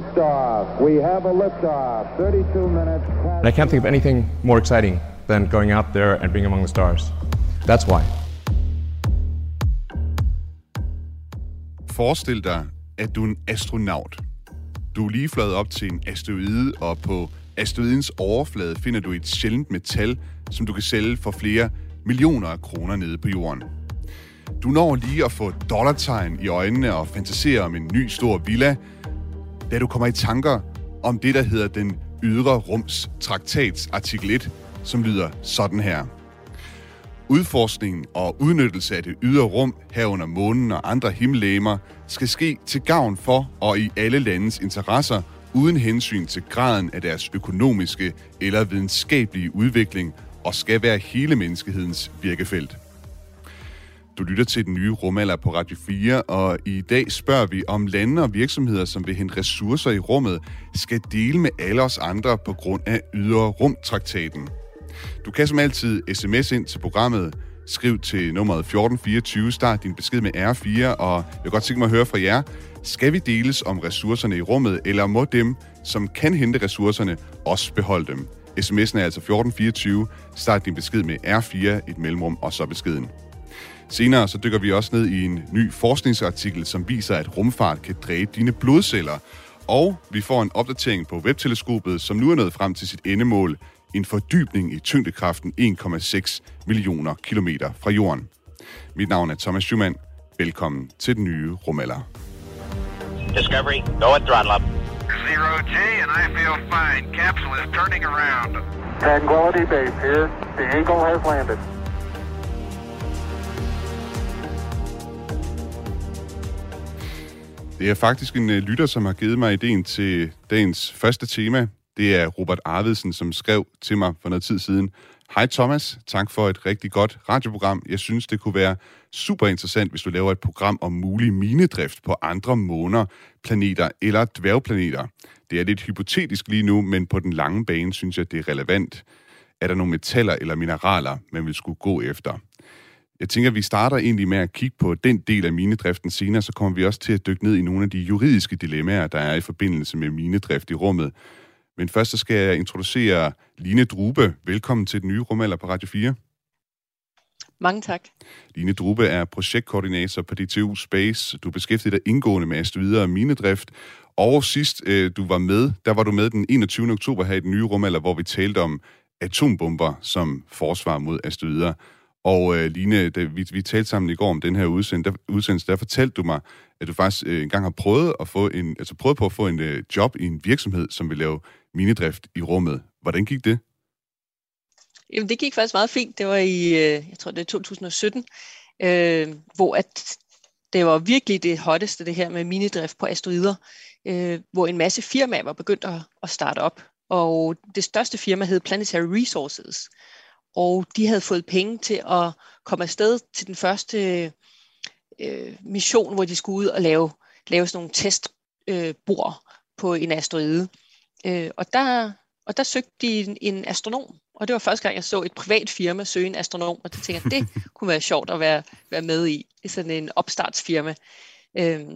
Liftoff. We have a liftoff. 32 minutes. And I can't think of anything more exciting than going out there and being among the stars. That's why. Forestil dig, at du er en astronaut. Du er lige fløjet op til en asteroide, og på asteroidens overflade finder du et sjældent metal, som du kan sælge for flere millioner af kroner nede på jorden. Du når lige at få dollartegn i øjnene og fantasere om en ny stor villa, da du kommer i tanker om det, der hedder den ydre rums traktats artikel 1, som lyder sådan her. Udforskningen og udnyttelse af det ydre rum herunder månen og andre himmellegemer skal ske til gavn for og i alle landes interesser uden hensyn til graden af deres økonomiske eller videnskabelige udvikling og skal være hele menneskehedens virkefelt. Du lytter til den nye rumalder på Radio 4, og i dag spørger vi, om lande og virksomheder, som vil hente ressourcer i rummet, skal dele med alle os andre på grund af ydre rumtraktaten. Du kan som altid sms ind til programmet, skriv til nummeret 1424, start din besked med R4, og jeg vil godt tænke mig at høre fra jer. Skal vi deles om ressourcerne i rummet, eller må dem, som kan hente ressourcerne, også beholde dem? SMS'en er altså 1424. Start din besked med R4, et mellemrum og så beskeden. Senere så dykker vi også ned i en ny forskningsartikel, som viser, at rumfart kan dræbe dine blodceller. Og vi får en opdatering på webteleskopet, som nu er nået frem til sit endemål, en fordybning i tyngdekraften 1,6 millioner kilometer fra jorden. Mit navn er Thomas Schumann. Velkommen til den nye rumalder. Discovery, go at throttle up. Zero G, and I feel fine. Capsule is turning around. Tranquility Base here. The Eagle has landed. Det er faktisk en øh, lytter, som har givet mig ideen til dagens første tema. Det er Robert Arvidsen, som skrev til mig for noget tid siden. Hej Thomas, tak for et rigtig godt radioprogram. Jeg synes, det kunne være super interessant, hvis du laver et program om mulig minedrift på andre måner, planeter eller dværgplaneter. Det er lidt hypotetisk lige nu, men på den lange bane synes jeg, det er relevant. Er der nogle metaller eller mineraler, man vil skulle gå efter? Jeg tænker, at vi starter egentlig med at kigge på den del af minedriften senere, så kommer vi også til at dykke ned i nogle af de juridiske dilemmaer, der er i forbindelse med minedrift i rummet. Men først så skal jeg introducere Line Drube. Velkommen til den nye rumalder på Radio 4. Mange tak. Line Drube er projektkoordinator på DTU Space. Du beskæftiger dig indgående med asteroider og minedrift. Og sidst øh, du var med, der var du med den 21. oktober her i den nye rumalder, hvor vi talte om atombomber som forsvar mod asteroider. Og øh, Line, da vi, vi talte sammen i går om den her udsendelse, der, udsendelse, der fortalte du mig, at du faktisk øh, engang har prøvet at få en, altså prøvet på at få en øh, job i en virksomhed, som vil lave minedrift i rummet. Hvordan gik det? Jamen, det gik faktisk meget fint. Det var i, øh, jeg tror det er 2017, øh, hvor at det var virkelig det hotteste, det her med minedrift på asteroider, øh, hvor en masse firmaer var begyndt at, at starte op. Og det største firma hed Planetary Resources, og de havde fået penge til at komme afsted til den første øh, mission, hvor de skulle ud og lave, lave sådan nogle testbord øh, på en asteroide. Øh, og, der, og der søgte de en, en astronom, og det var første gang, jeg så et privat firma søge en astronom, og det tænkte jeg, det kunne være sjovt at være, være med i, sådan en opstartsfirma. Øh,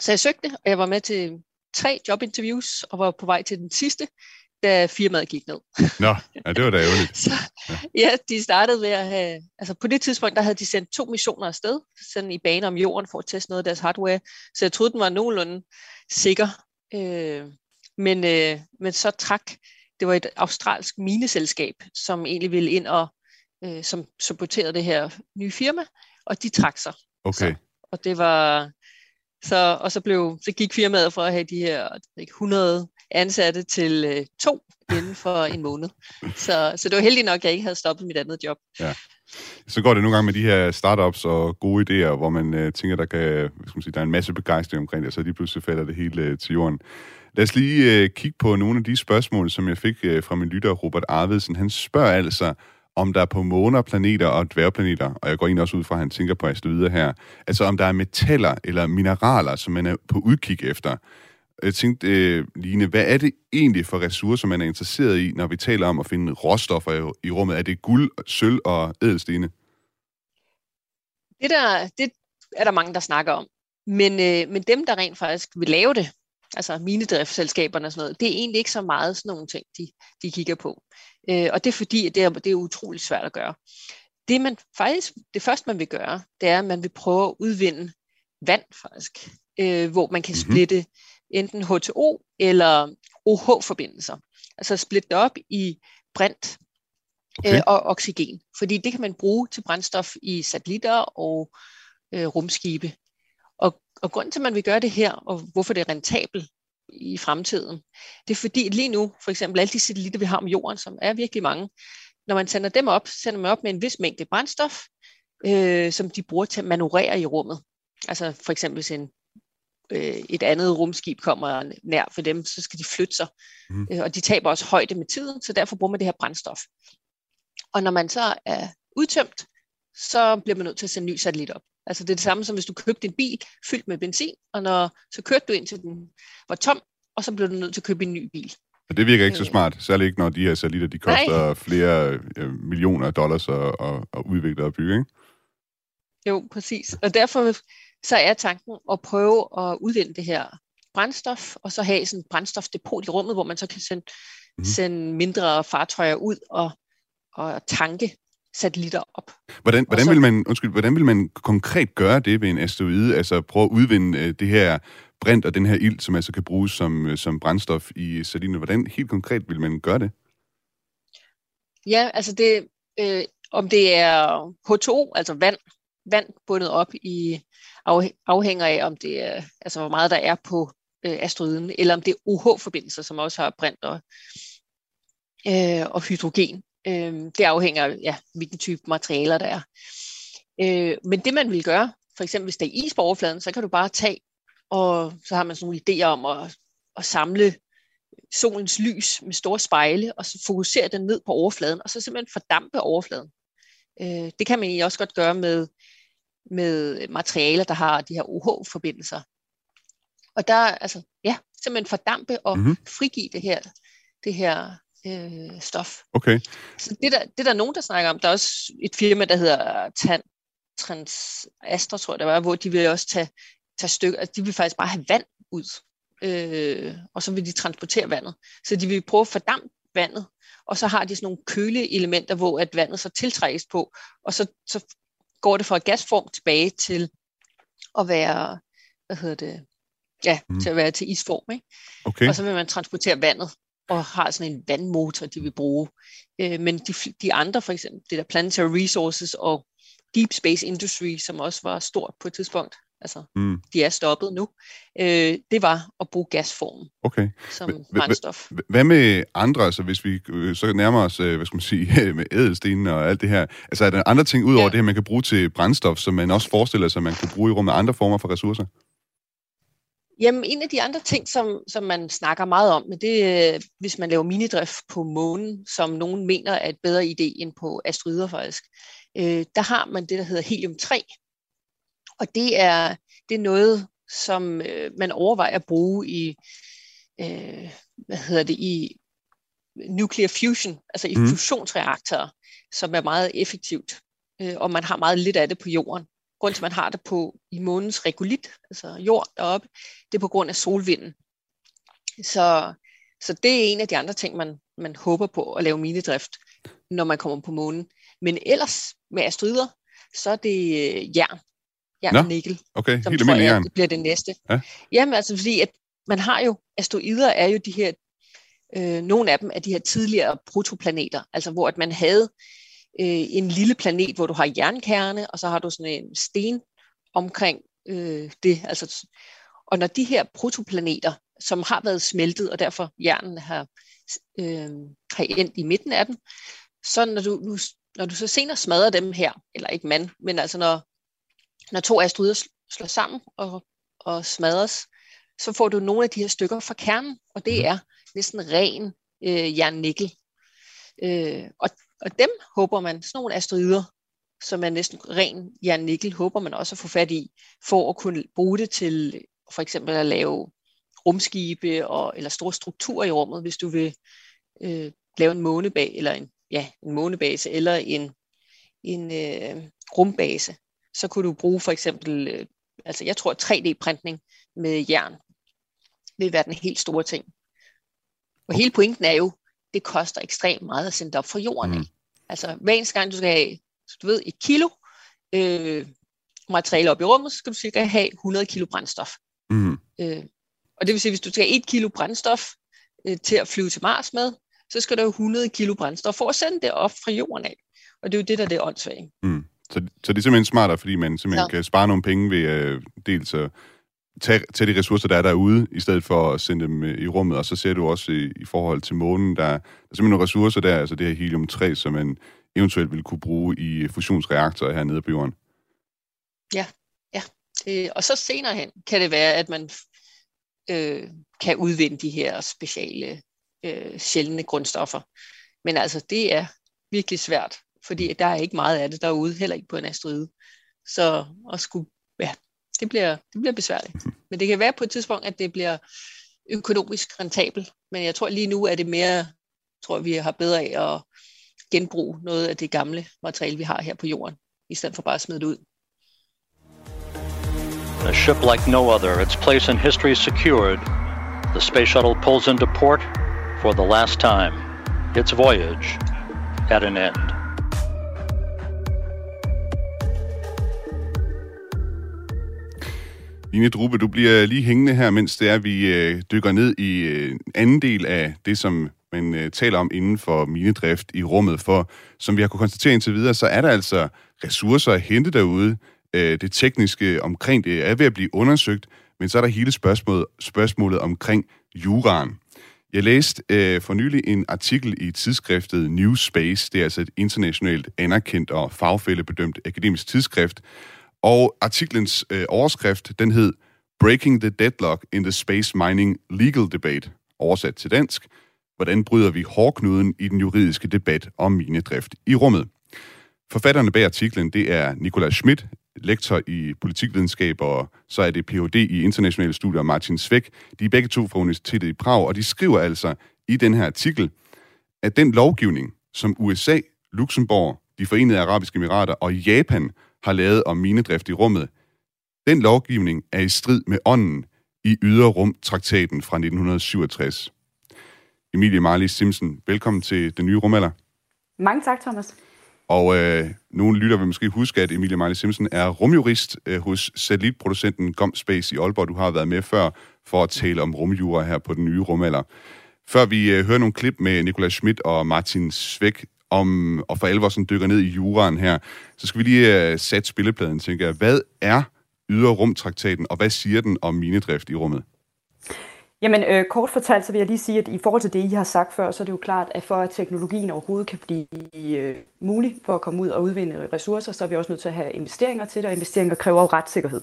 så jeg søgte, og jeg var med til tre jobinterviews, og var på vej til den sidste, da firmaet gik ned. Nå, ja, det var da ærgerligt. så, ja, de startede ved at have, altså på det tidspunkt, der havde de sendt to missioner afsted, sådan i bane om jorden for at teste noget af deres hardware, så jeg troede, den var nogenlunde sikker. Øh, men, øh, men så trak, det var et australsk mineselskab, som egentlig ville ind og øh, som supporterede det her nye firma, og de trak sig. Okay. Så, og det var, så, og så, blev, så gik firmaet fra at have de her ikke, 100 ansatte til øh, to inden for en måned. Så, så det var heldigt nok, at jeg ikke havde stoppet mit andet job. Ja. Så går det nogle gange med de her startups og gode idéer, hvor man øh, tænker, der kan, skal man sige, der er en masse begejstring omkring det, og så lige pludselig falder det hele øh, til jorden. Lad os lige øh, kigge på nogle af de spørgsmål, som jeg fik øh, fra min lytter, Robert Arvidsen. Han spørger altså, om der er på måner, planeter og dværgplaneter, og jeg går ind også ud fra, at han tænker på asteroider her, altså om der er metaller eller mineraler, som man er på udkig efter. Jeg tænkte, øh, Line, hvad er det egentlig for ressourcer, man er interesseret i, når vi taler om at finde råstoffer i, i rummet? Er det guld, sølv og ædelstene? Det, der, det er der mange, der snakker om. Men, øh, men dem, der rent faktisk vil lave det, altså minedriftsselskaberne og sådan noget, det er egentlig ikke så meget sådan nogle ting, de, de kigger på. Øh, og det er fordi, at det er, det er utroligt svært at gøre. Det man faktisk, det første man vil gøre, det er, at man vil prøve at udvinde vand faktisk, øh, hvor man kan splitte enten H2O eller OH-forbindelser. Altså splitte det op i brint Okay. øh, og oxygen, fordi det kan man bruge til brændstof i satellitter og øh, rumskibe. Og, og grunden til, at man vil gøre det her, og hvorfor det er rentabelt i fremtiden, det er fordi lige nu, for eksempel alle de satellitter, vi har om jorden, som er virkelig mange, når man sender dem op, sender man op med en vis mængde brændstof, øh, som de bruger til at manøvrere i rummet. Altså for eksempel hvis en, øh, et andet rumskib kommer nær for dem, så skal de flytte sig. Mm. Øh, og de taber også højde med tiden, så derfor bruger man det her brændstof. Og når man så er udtømt, så bliver man nødt til at sende en ny satellit op. Altså det er det samme som hvis du købte en bil fyldt med benzin, og når så kørte du ind til den var tom, og så blev du nødt til at købe en ny bil. Og det virker ikke så Øh. smart, særligt ikke når de her satellitter, de Nej. koster flere øh, millioner dollars at, at, at udvikle og bygge, ikke? Jo, præcis. Og derfor så er tanken at prøve at udvinde det her brændstof, og så have sådan et brændstofdepot i rummet, hvor man så kan sende, mm. sende mindre fartøjer ud og, og tanke satellitter op. Hvordan, hvordan, så- vil man, undskyld, hvordan vil man konkret gøre det ved en asteroide? Altså prøve at udvinde øh, det her brint og den her ild, som altså kan bruges som, øh, som brændstof i satellitter. Hvordan helt konkret vil man gøre det? Ja, altså det, øh, om det er H2O, altså vand, vand bundet op i, afhænger af, om det er, altså hvor meget der er på øh, asteroiden, eller om det er OH-forbindelser, som også har brint og, øh, og hydrogen. Øh, det afhænger af, ja, hvilken type materialer der er. Øh, men det man vil gøre, for eksempel hvis der er is på overfladen, så kan du bare tage, og så har man sådan nogle idéer om at, at samle solens lys med store spejle, og så fokusere den ned på overfladen, og så simpelthen fordampe overfladen. Øh, det kan man egentlig også godt gøre med, med materialer, der har de her OH-forbindelser. Og der, altså, ja, simpelthen fordampe og Mhm. mm-hmm. frigive det her, det her øh, stof. Okay. Så det, der, det er der nogen, der snakker om. Der er også et firma, der hedder Tan, Trans Astra, tror jeg det var, hvor de vil også tage, tage stykker. Altså, de vil faktisk bare have vand ud, øh, og så vil de transportere vandet. Så de vil prøve at fordampe vandet, og så har de sådan nogle køleelementer, hvor at vandet så tiltrækkes på, og så, så går det fra gasform tilbage til at være, hvad hedder det, ja, Mm. til at være til isform, ikke? Okay. Og så vil man transportere vandet, og har sådan en vandmotor, de vil bruge. Øh, men de, de andre, for eksempel det der Planetary Resources og Deep Space Industry, som også var stort på et tidspunkt, altså Mm. de er stoppet nu, øh, det var at bruge gasformen Okay. som brændstof. Hvad med andre, altså hvis vi øh, så nærmer os, øh, hvad skal man sige, med ædelstenene og alt det her, altså er der andre ting ud over Ja. det her, man kan bruge til brændstof, som man også forestiller sig, man kunne bruge i rummet andre former for ressourcer? Jamen, en af de andre ting, som, som man snakker meget om, men det er, hvis man laver minidrift på månen, som nogen mener er et bedre idé end på asteroider faktisk, øh, der har man det, der hedder helium-3. Og det er, det er noget, som øh, man overvejer at bruge i, øh, hvad hedder det, i nuclear fusion, altså i mm. fusionsreaktorer, som er meget effektivt. Øh, og man har meget lidt af det på jorden. Grunden til, at man har det på i månens regolit, altså jord deroppe, det er på grund af solvinden. Så, så det er en af de andre ting, man, man håber på at lave minedrift, når man kommer på månen. Men ellers med asteroider, så er det øh, jern. Jern og nikkel, Okay, som helt tror jeg jern. bliver det næste. Ja. Jamen altså fordi, at man har jo, asteroider er jo de her, øh, nogle af dem er de her tidligere protoplaneter, altså hvor at man havde øh, en lille planet, hvor du har jernkerne, og så har du sådan en sten omkring øh, det. Altså, og når de her protoplaneter, som har været smeltet, og derfor jernen har, øh, har endt i midten af dem, så når du, nu, når du så senere smadrer dem her, eller ikke man, men altså når, når to asteroider sl- slår sammen og, og smadres, så får du nogle af de her stykker fra kernen, og det er næsten ren øh, jern-nikkel. Øh, og, og dem håber man, sådan nogle asteroider, som er næsten ren jern-nikkel, håber man også at få fat i, for at kunne bruge det til for eksempel at lave rumskibe og, eller store strukturer i rummet, hvis du vil øh, lave en månebase, eller en, ja, en månebase, eller en, en øh, rumbase, så kunne du bruge for eksempel, øh, altså jeg tror 3D-printning med jern vil være den helt store ting. Og hele pointen er jo, det koster ekstremt meget at sende det op fra jorden af. Mm. Altså hver eneste gang du skal have, du ved, et kilo øh, materiale op i rummet, så skal du cirka have 100 kilo brændstof. Mm. Øh, og det vil sige, hvis du skal have 1 kilo brændstof øh, til at flyve til Mars med, så skal der jo 100 kilo brændstof for at sende det op fra jorden af. Og det er jo det, der er det åndssvage. Mm. Så, så det er simpelthen smartere, fordi man simpelthen Ja. kan spare nogle penge ved øh, dels at tage, tage de ressourcer, der er derude, i stedet for at sende dem øh, i rummet. Og så ser du også i, i forhold til månen, der, der er simpelthen nogle ressourcer der, altså det her helium-3, som man eventuelt vil kunne bruge i fusionsreaktorer hernede på jorden. Øh, og så senere hen kan det være, at man øh, kan udvinde de her speciale øh, sjældne grundstoffer. Men altså, det er virkelig svært, fordi der er ikke meget af det derude, heller ikke på en asteroide. Så at skulle, ja, det bliver, det bliver besværligt. Men det kan være på et tidspunkt, at det bliver økonomisk rentabelt. Men jeg tror lige nu er det mere, tror vi har bedre af at genbruge noget af det gamle materiale, vi har her på jorden, i stedet for bare at smide det ud. A ship like no other, its place in history secured, the space shuttle pulls into port for the last time. Its voyage at an end. Line Drube, du bliver lige hængende her, mens det er, vi øh, dykker ned i øh, anden del af det, som man øh, taler om inden for minedrift i rummet. For som vi har kunnet konstatere indtil videre, så er der altså ressourcer at hente derude. Øh, det tekniske omkring det er ved at blive undersøgt, men så er der hele spørgsmålet, spørgsmålet omkring juraen. Jeg læste øh, for nylig en artikel i tidsskriftet New Space. Det er altså et internationalt anerkendt og fagfællebedømt akademisk tidsskrift. Og artiklens øh, overskrift, den hed Breaking the Deadlock in the Space Mining Legal Debate. Oversat til dansk. Hvordan bryder vi hårdknuden i den juridiske debat om minedrift i rummet? Forfatterne bag artiklen, det er Nikolaj Schmidt, lektor i politikvidenskab, og så er det Ph.D. i internationale studier Martin Svæk. De er begge to fra Universitetet i Prag, og de skriver altså i den her artikel, at den lovgivning, som USA, Luxembourg, de forenede arabiske emirater og Japan har lavet om minedrift i rummet, den lovgivning er i strid med ånden i Yderrum-traktaten fra 1967. Emilie Marley Simpson, velkommen til den nye rumalder. Mange tak, Thomas. Og øh, nogle lytter vil måske huske, at Emilie Marley Simpson er rumjurist øh, hos satellitproducenten GomSpace i Aalborg. Du har været med før for at tale om rumjura her på den nye rumalder. Før vi øh, hører nogle klip med Nikolaj Schmidt og Martin Svæk om, og for alvor sådan dykker ned i juraen her, så skal vi lige øh, sætte spillepladen, tænker jeg. Hvad er yderrumtraktaten, og hvad siger den om minedrift i rummet? Jamen, øh, kort fortalt, så vil jeg lige sige, at i forhold til det, I har sagt før, så er det jo klart, at for at teknologien overhovedet kan blive øh, mulig for at komme ud og udvinde ressourcer, så er vi også nødt til at have investeringer til det, og investeringer kræver jo retssikkerhed.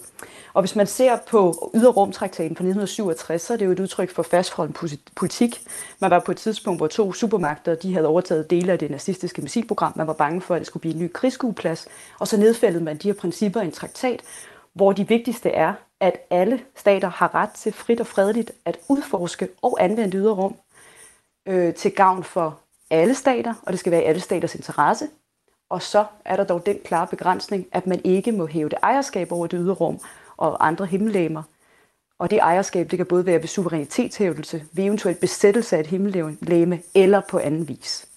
Og hvis man ser på yderrumtraktaten fra 1967, så er det jo et udtryk for fastholden politik. Man var på et tidspunkt, hvor to supermagter de havde overtaget dele af det nazistiske missilprogram. Man var bange for, at det skulle blive en ny krigsskueplads. Og så nedfældede man de her principper i en traktat, hvor de vigtigste er, at alle stater har ret til frit og fredeligt at udforske og anvende yderrum øh, til gavn for alle stater, og det skal være i alle staters interesse. Og så er der dog den klare begrænsning, at man ikke må hæve det ejerskab over det yderrum og andre himmellegemer. Og det ejerskab, det kan både være ved suverænitetshævdelse, ved eventuel besættelse af et himmellegeme eller på anden vis.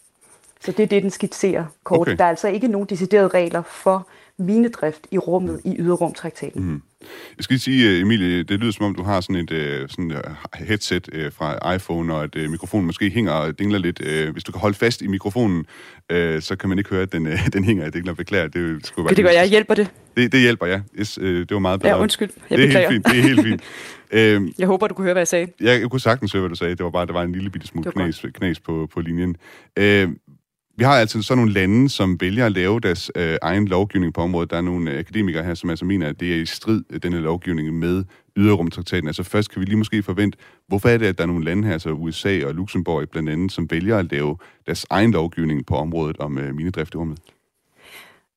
Så det er det, den skitserer kort. Okay. Der er altså ikke nogen deciderede regler for minedrift i rummet i yderrumtraktaten. Mm. Jeg skal lige sige, øh, Emilie, det lyder som om, du har sådan et øh, sådan et headset øh, fra iPhone, og at mikrofonen måske hænger og dingler lidt. Hvis du kan holde fast i mikrofonen, så kan man ikke høre, at den, den hænger og dingler. Beklager, det skulle Okay, det gør jeg. Hjælper det? Det, det hjælper, ja. Yes, det var meget bedre. Ja, undskyld. Jeg det er beklager. helt fint, det er helt fint. øh, Jeg håber, du kunne høre, hvad jeg sagde. jeg, jeg kunne sagtens høre, hvad du sagde. Det var bare, der var en lille bitte smule knas, knas på, på linjen. Øh, vi har altså sådan nogle lande, som vælger at lave deres øh, egen lovgivning på området. Der er nogle øh, akademikere her, som altså mener, at det er i strid, øh, denne lovgivning, med yderrumtraktaten. Altså først kan vi lige måske forvente, hvorfor er det, at der er nogle lande her, altså USA og Luxembourg blandt andet, som vælger at lave deres egen lovgivning på området om øh, minedrift i rummet?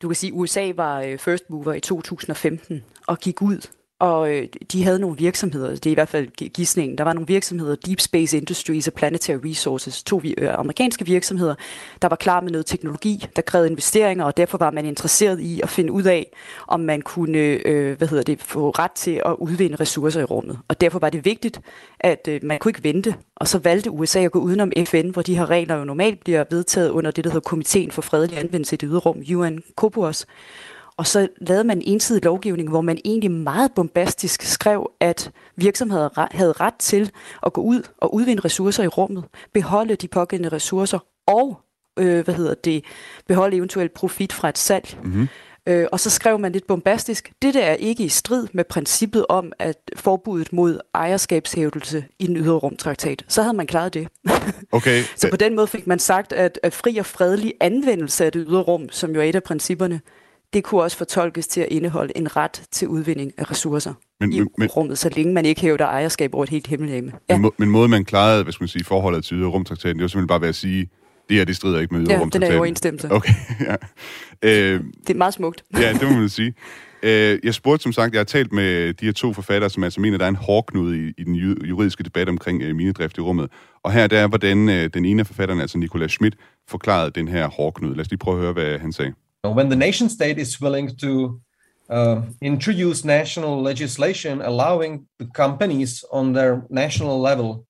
Du kan sige, at USA var øh, first mover i 2015 og gik ud og øh, de havde nogle virksomheder, det er i hvert fald gissningen, der var nogle virksomheder, Deep Space Industries og Planetary Resources, to øh, amerikanske virksomheder, der var klar med noget teknologi, der krævede investeringer, og derfor var man interesseret i at finde ud af, om man kunne øh, hvad hedder det, få ret til at udvinde ressourcer i rummet. Og derfor var det vigtigt, at øh, man kunne ikke vente, og så valgte USA at gå udenom FN, hvor de her regler jo normalt bliver vedtaget under det, der hedder Komiteen for Fredelig Anvendelse i det ydre rum, UN COPUOS. Og så lavede man en ensidig lovgivning, hvor man egentlig meget bombastisk skrev, at virksomheder havde ret til at gå ud og udvinde ressourcer i rummet, beholde de pågældende ressourcer og øh, hvad hedder det, beholde eventuelt profit fra et salg. Mm-hmm. Øh, og så skrev man lidt bombastisk, det er ikke i strid med princippet om, at forbuddet mod ejerskabshævdelse i den ydre rumtraktat. Så havde man klaret det. Okay. så på den måde fik man sagt, at, at fri og fredelig anvendelse af det ydre rum, som jo er et af principperne, det kunne også fortolkes til at indeholde en ret til udvinding af ressourcer men, i men, rummet, så længe man ikke hævder ejerskab over et helt himmellegeme. Ja. Men, men måden man klarede, hvad skal man sige, forholdet til rumtraktaten, det var simpelthen bare ved at sige, det her, det strider ikke med ja, rumtraktaten. den er i overensstemmelse. Okay, ja. Øh, det er meget smukt. ja, det må man sige. Øh, jeg spurgte som sagt, jeg har talt med de her to forfattere, som altså mener, der er en hårdknude i, i den juridiske debat omkring øh, minedrift i rummet. Og her der er, hvordan øh, den ene af forfatterne, altså Nicolas Schmidt, forklarede den her hårdknude. Lad os lige prøve at høre, hvad han sagde. When the nation state is willing to uh, introduce national legislation allowing the companies on their national level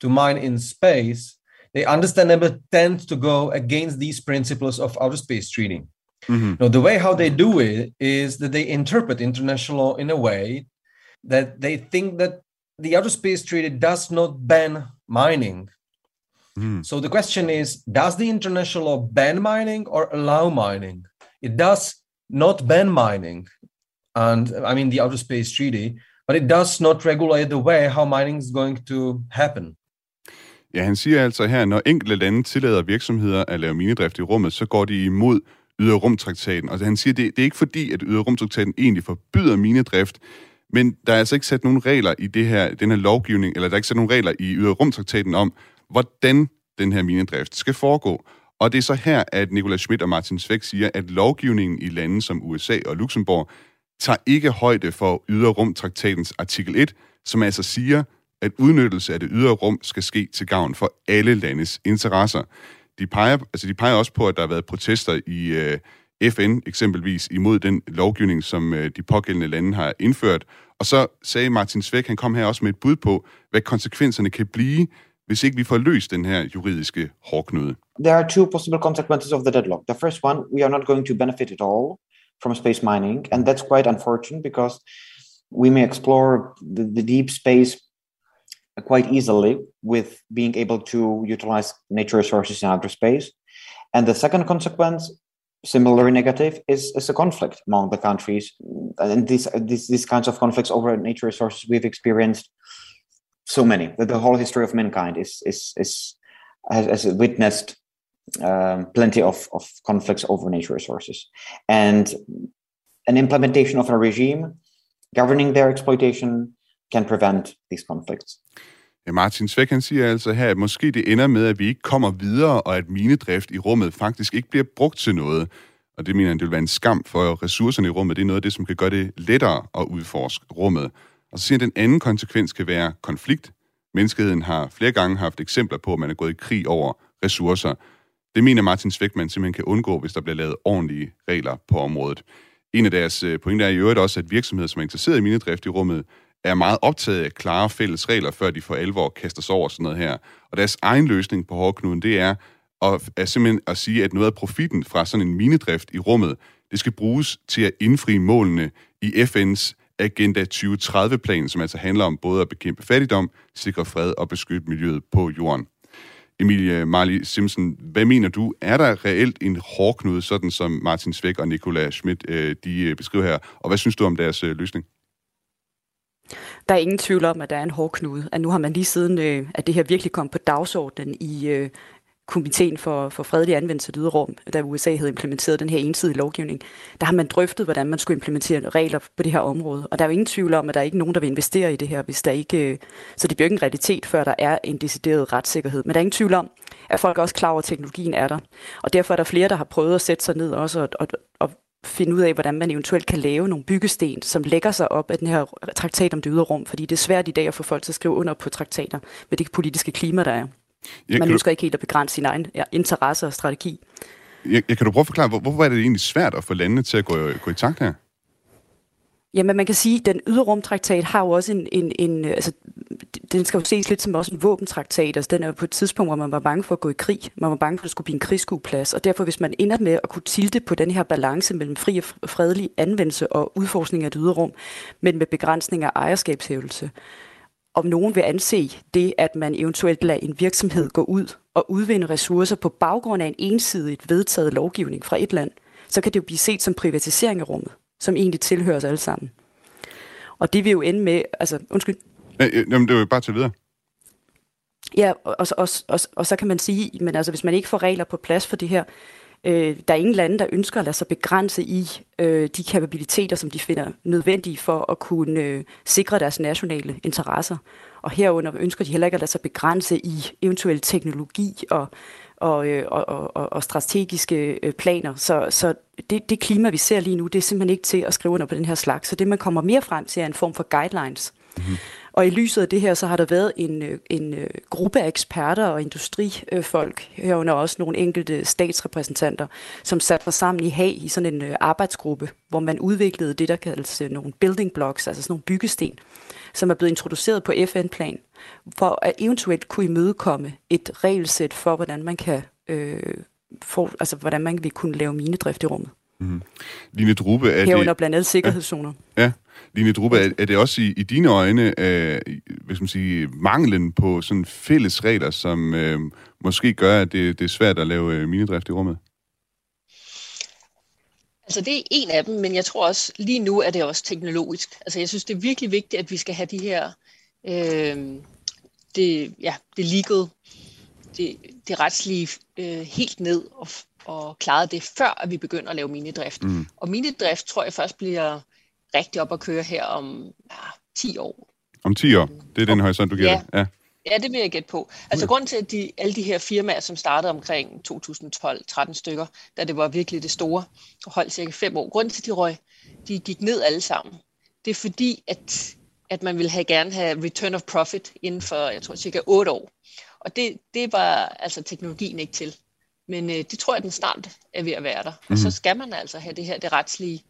to mine in space, they understandably tend to go against these principles of outer space treaty. Mm-hmm. Now, the way how they do it is that they interpret international law in a way that they think that the outer space treaty does not ban mining. Mm. So the question is, does the international law ban mining or allow mining? It does not ban mining, and I mean the outer space treaty, but it does not regulate the way how mining is going to happen. Ja, han siger altså her, når enkelte lande tillader virksomheder at lave minedrift i rummet, så går de imod yderrumtraktaten. Og altså, han siger, det, det er ikke fordi, at yderrumtraktaten egentlig forbyder minedrift, men der er altså ikke sat nogen regler i det her, den her lovgivning, eller der er ikke sat nogen regler i yderrumtraktaten om, hvordan den her minedrift skal foregå. Og det er så her, at Nicolas Schmidt og Martin Svæk siger, at lovgivningen i lande som USA og Luxembourg tager ikke højde for yderrumtraktatens artikel 1, som altså siger, at udnyttelse af det ydre rum skal ske til gavn for alle landes interesser. De peger, altså de peger også på, at der har været protester i øh, FN eksempelvis imod den lovgivning, som øh, de pågældende lande har indført. Og så sagde Martin Svæk, han kom her også med et bud på, hvad konsekvenserne kan blive, hvis ikke vi får løst den her juridiske. There are two possible consequences of the deadlock. The first one, we are not going to benefit at all from space mining, and that's quite unfortunate because we may explore the, the deep space quite easily with being able to utilize nature resources in outer space. And the second consequence, similarly negative, is, is a conflict among the countries. And these, these, these kinds of conflicts over nature resources we've experienced so many. The, the whole history of mankind is is is has, has witnessed um, plenty of, of conflicts over nature resources, and an implementation of a regime governing their exploitation can prevent these conflicts. Ja, Martin Svæk han siger altså her, at måske det ender med, at vi ikke kommer videre, og at minedrift i rummet faktisk ikke bliver brugt til noget. Og det mener han, det vil være en skam for ressourcerne i rummet. Det er noget af det, som kan gøre det lettere at udforske rummet. Og så siger han, at den anden konsekvens kan være konflikt. Menneskeheden har flere gange haft eksempler på, at man er gået i krig over ressourcer. Det mener Martin Svækman simpelthen kan undgå, hvis der bliver lavet ordentlige regler på området. En af deres øh, pointer er i øvrigt også, at virksomheder, som er interesseret i minedrift i rummet, er meget optaget af klare fælles regler, før de for alvor kaster sig over sådan noget her. Og deres egen løsning på hårdknuden, det er at, er simpelthen at sige, at noget af profitten fra sådan en minedrift i rummet, det skal bruges til at indfri målene i FN's Agenda 2030-planen, som altså handler om både at bekæmpe fattigdom, sikre fred og beskytte miljøet på jorden. Emilie Marley Simpson, hvad mener du? Er der reelt en hårdknude, sådan som Martin Svæk og Nicola Schmidt øh, de øh, beskriver her? Og hvad synes du om deres øh, løsning? Der er ingen tvivl om, at der er en hårdknude. At nu har man lige siden, at det her virkelig kom på dagsordenen i komiteen for, for fredelig anvendelse af lydrum, da USA havde implementeret den her ensidige lovgivning, der har man drøftet, hvordan man skulle implementere regler på det her område. Og der er jo ingen tvivl om, at der er ikke nogen, der vil investere i det her, hvis der ikke... Øh, så det bliver ikke en realitet, før der er en decideret retssikkerhed. Men der er ingen tvivl om, at folk er også klar over, at teknologien er der. Og derfor er der flere, der har prøvet at sætte sig ned også og, og, og finde ud af, hvordan man eventuelt kan lave nogle byggesten, som lægger sig op af den her traktat om det ydre rum, fordi det er svært i dag at få folk til at skrive under på traktater med det politiske klima, der er. Ja, Man ønsker ikke helt at begrænse sin egen ja, interesse og strategi. du, ja, kan du prøve at forklare, hvor, hvorfor er det egentlig svært at få landene til at gå, gå i takt her? Jamen man kan sige, at den ydre rumtraktat har jo også en, en, en altså, den skal jo ses lidt som også en våbentraktat. Altså, den er jo på et tidspunkt, hvor man var bange for at gå i krig. Man var bange for, at det skulle blive en krigsskueplads. Og derfor, hvis man ender med at kunne tilte på den her balance mellem fri og fredelig anvendelse og udforskning af det ydre rum, men med begrænsning af ejerskabshævelse, om nogen vil anse det, at man eventuelt lader en virksomhed gå ud og udvinde ressourcer på baggrund af en ensidigt vedtaget lovgivning fra et land, så kan det jo blive set som privatisering af rummet, som egentlig tilhører os alle sammen. Og det vil jo ende med, altså, undskyld, Ja, ja, Jamen, det er jo bare til videre. Ja, og, og, og, og, og så kan man sige, men altså hvis man ikke får regler på plads for det her, øh, der er ingen lande, der ønsker at lade sig begrænse i øh, de kapabiliteter, som de finder nødvendige for at kunne øh, sikre deres nationale interesser. Og herunder ønsker de heller ikke at lade sig begrænse i eventuel teknologi og, og, øh, og, og, og strategiske øh, planer. Så, så det, det klima, vi ser lige nu, det er simpelthen ikke til at skrive under på den her slags. Så det, man kommer mere frem til, er en form for guidelines. Mm-hmm. Og i lyset af det her, så har der været en, øh, en øh, gruppe af eksperter og industrifolk, herunder også nogle enkelte statsrepræsentanter, som satte sig sammen i Haag i sådan en øh, arbejdsgruppe, hvor man udviklede det, der kaldes nogle building blocks, altså sådan nogle byggesten, som er blevet introduceret på FN-plan, for at eventuelt kunne imødekomme et regelsæt for, hvordan man kan øh, for, altså, hvordan man vil kunne lave minedrift i rummet. Mm-hmm. Line Drube, er Herunder det... blandt andet sikkerhedszoner. Ja, ja. Line Drube, er, er det også i, i dine øjne, øh, hvad skal man sige, manglen på sådan fælles regler, som øh, måske gør, at det, det er svært at lave øh, minedrift i rummet? Altså det er en af dem, men jeg tror også, lige nu er det også teknologisk. Altså jeg synes, det er virkelig vigtigt, at vi skal have de her, øh, det, ja, det legal, det, det retslige øh, helt ned og, og klare det, før at vi begynder at lave minedrift. Mm. Og minedrift tror jeg først bliver rigtig op at køre her om ja, 10 år. Om 10 år? Det er den horisont, du giver ja. det? Ja. Ja, det vil jeg gætte på. Altså mm. grund til, at de, alle de her firmaer, som startede omkring 2012-13 stykker, da det var virkelig det store, og holdt cirka fem år, grund til, at de røg, de gik ned alle sammen. Det er fordi, at, at man ville have gerne have return of profit inden for, jeg tror, cirka 8 år. Og det, det var altså teknologien ikke til. Men øh, det tror jeg, den snart er ved at være der. Mm. Og så skal man altså have det her, det retslige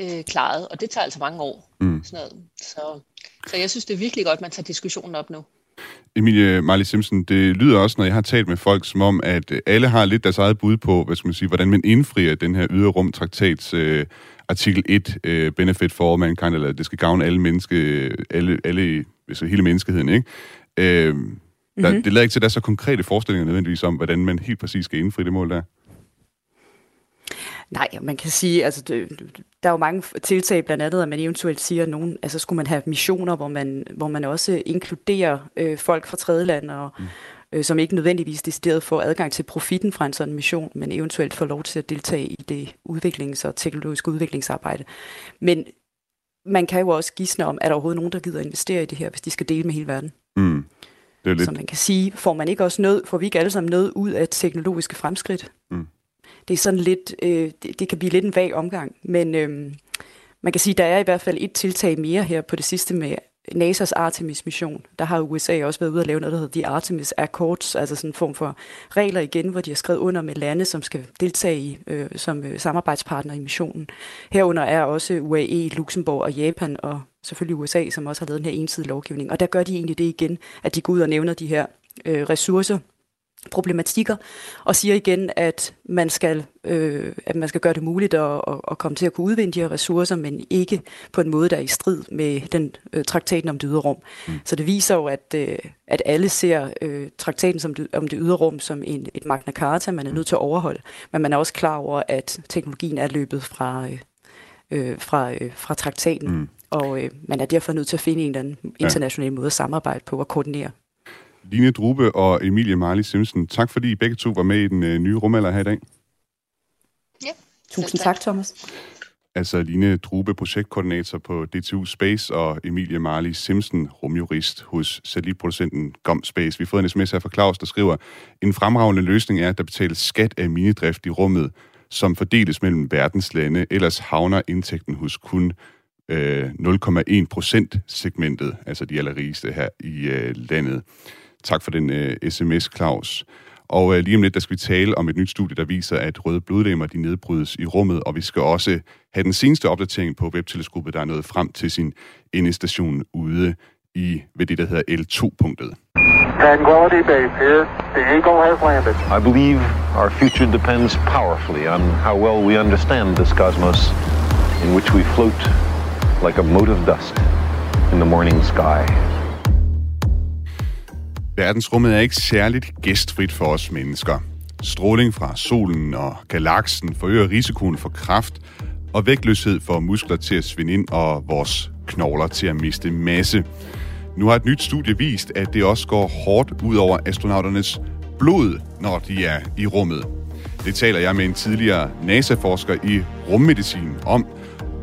øh, klaret, og det tager altså mange år. Mm. Sådan noget. Så, så jeg synes, det er virkelig godt, at man tager diskussionen op nu. Emilie Marley Simpson, det lyder også, når jeg har talt med folk, som om, at alle har lidt deres eget bud på, hvad skal man sige, hvordan man indfrier den her ydre rum traktats øh, artikel 1, øh, benefit for mankind, eller det skal gavne alle menneske, alle, alle altså hele menneskeheden, ikke? Øh, der, mm-hmm. Det lader ikke til, at der er så konkrete forestillinger nødvendigvis om, hvordan man helt præcis skal indfri det mål der. Nej, man kan sige, altså det, der er jo mange tiltag, blandt andet, at man eventuelt siger, at nogen, altså skulle man have missioner, hvor man, hvor man også inkluderer øh, folk fra tredje og mm. øh, som ikke nødvendigvis decideret får adgang til profitten fra en sådan mission, men eventuelt får lov til at deltage i det udviklings- og teknologiske udviklingsarbejde. Men man kan jo også gisne om, er der overhovedet nogen, der gider investere i det her, hvis de skal dele med hele verden. Mm. Det er lidt... Så man kan sige, får man ikke også noget, får vi ikke alle sammen noget ud af teknologiske fremskridt? Mm det er sådan lidt, øh, det, det kan blive lidt en vag omgang, men øh, man kan sige, der er i hvert fald et tiltag mere her på det sidste med NASA's Artemis-mission. Der har USA også været ude at lave noget, der hedder The Artemis Accords, altså sådan en form for regler igen, hvor de har skrevet under med lande, som skal deltage i, øh, som øh, samarbejdspartner i missionen. Herunder er også UAE, Luxembourg og Japan, og selvfølgelig USA, som også har lavet den her ensidige lovgivning. Og der gør de egentlig det igen, at de går ud og nævner de her øh, ressourcer, problematikker, og siger igen, at man skal, øh, at man skal gøre det muligt at, at komme til at kunne udvinde de her ressourcer, men ikke på en måde, der er i strid med den øh, traktaten om det ydre rum. Mm. Så det viser jo, at, øh, at alle ser øh, traktaten som det, om det ydre rum som en, et Magna Carta, man er nødt til at overholde, men man er også klar over, at teknologien er løbet fra, øh, øh fra, øh, fra traktaten, mm. og øh, man er derfor nødt til at finde en eller anden international måde at samarbejde på og koordinere. Line Drube og Emilie Marley Simpson, tak fordi I begge to var med i den øh, nye rumalder her i dag. Ja. Tusind tak, Thomas. Altså Line Drube, projektkoordinator på DTU Space, og Emilie Marley Simpson, rumjurist hos satellitproducenten GOM Space. Vi har fået en sms her fra Claus, der skriver, en fremragende løsning er, at der betales skat af minidrift i rummet, som fordeles mellem verdens lande. Ellers havner indtægten hos kun øh, 0,1 procent segmentet, altså de allerrigeste her i øh, landet. Tak for den øh, sms, Claus. Og øh, lige om lidt, der skal vi tale om et nyt studie, der viser, at røde blodlemmer de nedbrydes i rummet, og vi skal også have den seneste opdatering på webteleskopet, der er nået frem til sin endestation ude i ved det, der hedder L2-punktet. Tranquility Base here. The Eagle has landed. I believe our future depends powerfully on how well we understand this cosmos in which we float like a mote of dust in the morning sky. Verdensrummet er ikke særligt gæstfrit for os mennesker. Stråling fra solen og galaksen forøger risikoen for kraft og vægtløshed for muskler til at svinde ind og vores knogler til at miste masse. Nu har et nyt studie vist, at det også går hårdt ud over astronauternes blod, når de er i rummet. Det taler jeg med en tidligere NASA-forsker i rummedicin om.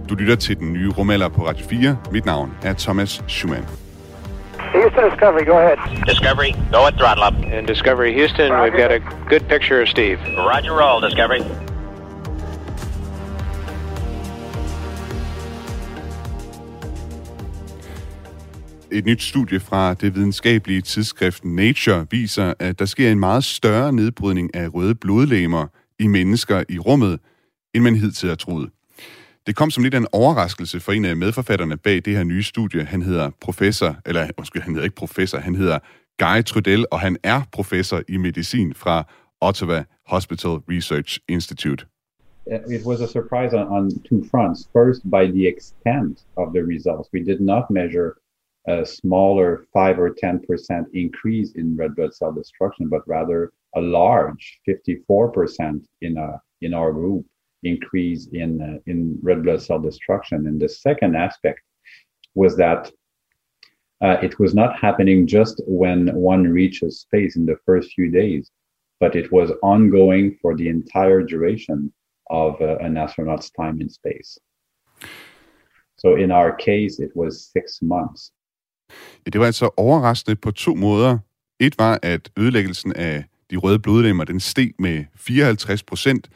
Du lytter til den nye rumalder på Radio 4. Mit navn er Thomas Schumann. Houston Discovery, go ahead. Discovery, go at throttle up. And Discovery Houston, we've got a good picture of Steve. Roger roll, Discovery. Et nyt studie fra det videnskabelige tidsskrift Nature viser, at der sker en meget større nedbrydning af røde blodlegemer i mennesker i rummet, end man hidtil har troet. Det kom som lidt af en overraskelse for en af medforfatterne bag det her nye studie. Han hedder professor, eller undskyld, han hedder ikke professor, han hedder Guy Trudel, og han er professor i medicin fra Ottawa Hospital Research Institute. It was a surprise on, on two fronts. First, by the extent of the results. We did not measure a smaller 5 or 10% increase in red blood cell destruction, but rather a large 54% in, a, in our group increase in, uh, in red blood cell destruction. And the second aspect was that uh, it was not happening just when one reaches space in the first few days, but it was ongoing for the entire duration of uh, an astronaut's time in space. So in our case, it was six months. Det var altså overraskende på to måder. Et var, at ødelæggelsen af de røde blodlemmer, den steg med 54 procent,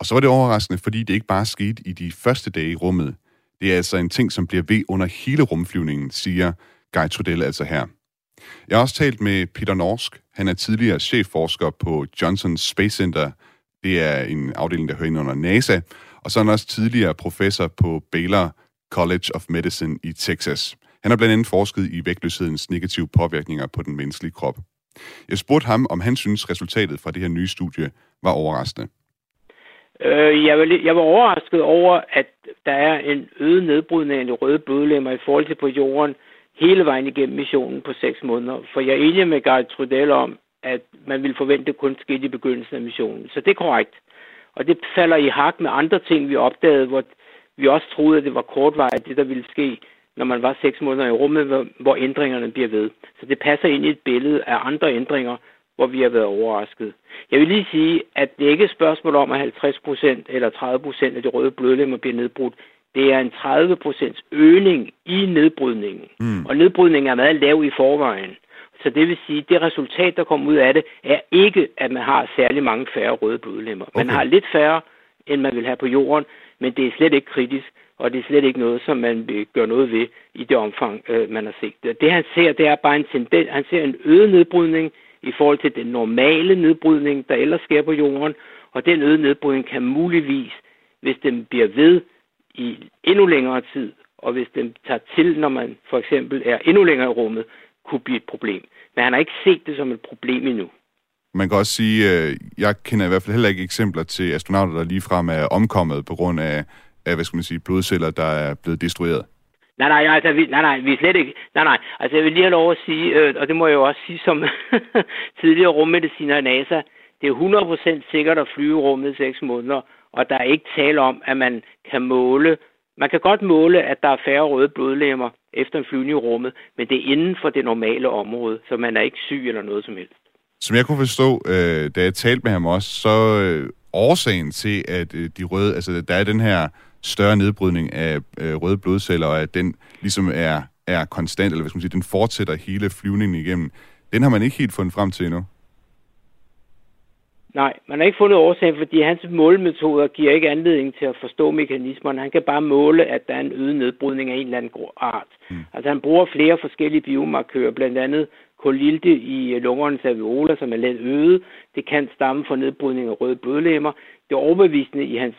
og så var det overraskende, fordi det ikke bare skete i de første dage i rummet. Det er altså en ting, som bliver ved under hele rumflyvningen, siger Guy Trudell altså her. Jeg har også talt med Peter Norsk. Han er tidligere chefforsker på Johnson Space Center. Det er en afdeling, der hører ind under NASA. Og så er han også tidligere professor på Baylor College of Medicine i Texas. Han har blandt andet forsket i vægtløshedens negative påvirkninger på den menneskelige krop. Jeg spurgte ham, om han synes, resultatet fra det her nye studie var overraskende. Øh, jeg, var, jeg var overrasket over, at der er en øget nedbrydning af de røde blodlemmer i forhold til på jorden hele vejen igennem missionen på seks måneder. For jeg er enig med Gary Trudell om, at man ville forvente, kun skete i begyndelsen af missionen. Så det er korrekt. Og det falder i hak med andre ting, vi opdagede, hvor vi også troede, at det var kortvarigt, det der ville ske, når man var seks måneder i rummet, hvor ændringerne bliver ved. Så det passer ind i et billede af andre ændringer, hvor vi har været overrasket. Jeg vil lige sige, at det ikke er et spørgsmål om, at 50% eller 30% af de røde blodlemmer bliver nedbrudt. Det er en 30% øgning i nedbrydningen. Mm. Og nedbrydningen er meget lav i forvejen. Så det vil sige, at det resultat, der kommer ud af det, er ikke, at man har særlig mange færre røde blodlemmer. Okay. Man har lidt færre, end man vil have på jorden, men det er slet ikke kritisk, og det er slet ikke noget, som man vil gøre noget ved i det omfang, øh, man har set. Det han ser, det er bare en tendens. Han ser en øget nedbrydning i forhold til den normale nedbrydning, der ellers sker på jorden, og den øgede nedbrydning kan muligvis, hvis den bliver ved i endnu længere tid, og hvis den tager til, når man for eksempel er endnu længere i rummet, kunne blive et problem. Men han har ikke set det som et problem endnu. Man kan også sige, at jeg kender i hvert fald heller ikke eksempler til astronauter, der ligefrem er omkommet på grund af, af hvad skal man sige, blodceller, der er blevet destrueret. Nej, nej, altså, vi, nej, nej, vi er slet ikke... Nej, nej, altså jeg vil lige have lov at sige, øh, og det må jeg jo også sige som tidligere rummediciner i NASA, det er 100% sikkert at flyve i rummet i 6 måneder, og der er ikke tale om, at man kan måle... Man kan godt måle, at der er færre røde blodlemmer efter en flyvning i rummet, men det er inden for det normale område, så man er ikke syg eller noget som helst. Som jeg kunne forstå, øh, da jeg talte med ham også, så øh, årsagen til, at øh, de røde, altså der er den her større nedbrydning af øh, røde blodceller, og at den ligesom er, er konstant, eller hvad skal man sige, den fortsætter hele flyvningen igennem, den har man ikke helt fundet frem til endnu. Nej, man har ikke fundet årsagen, fordi hans målemetoder giver ikke anledning til at forstå mekanismerne. Han kan bare måle, at der er en øget nedbrydning af en eller anden art. Mm. Altså han bruger flere forskellige biomarkører, blandt andet kolilte i lungernes alveoler, som er let øget. Det kan stamme fra nedbrydning af røde blodlemmer. Det overbevisende i hans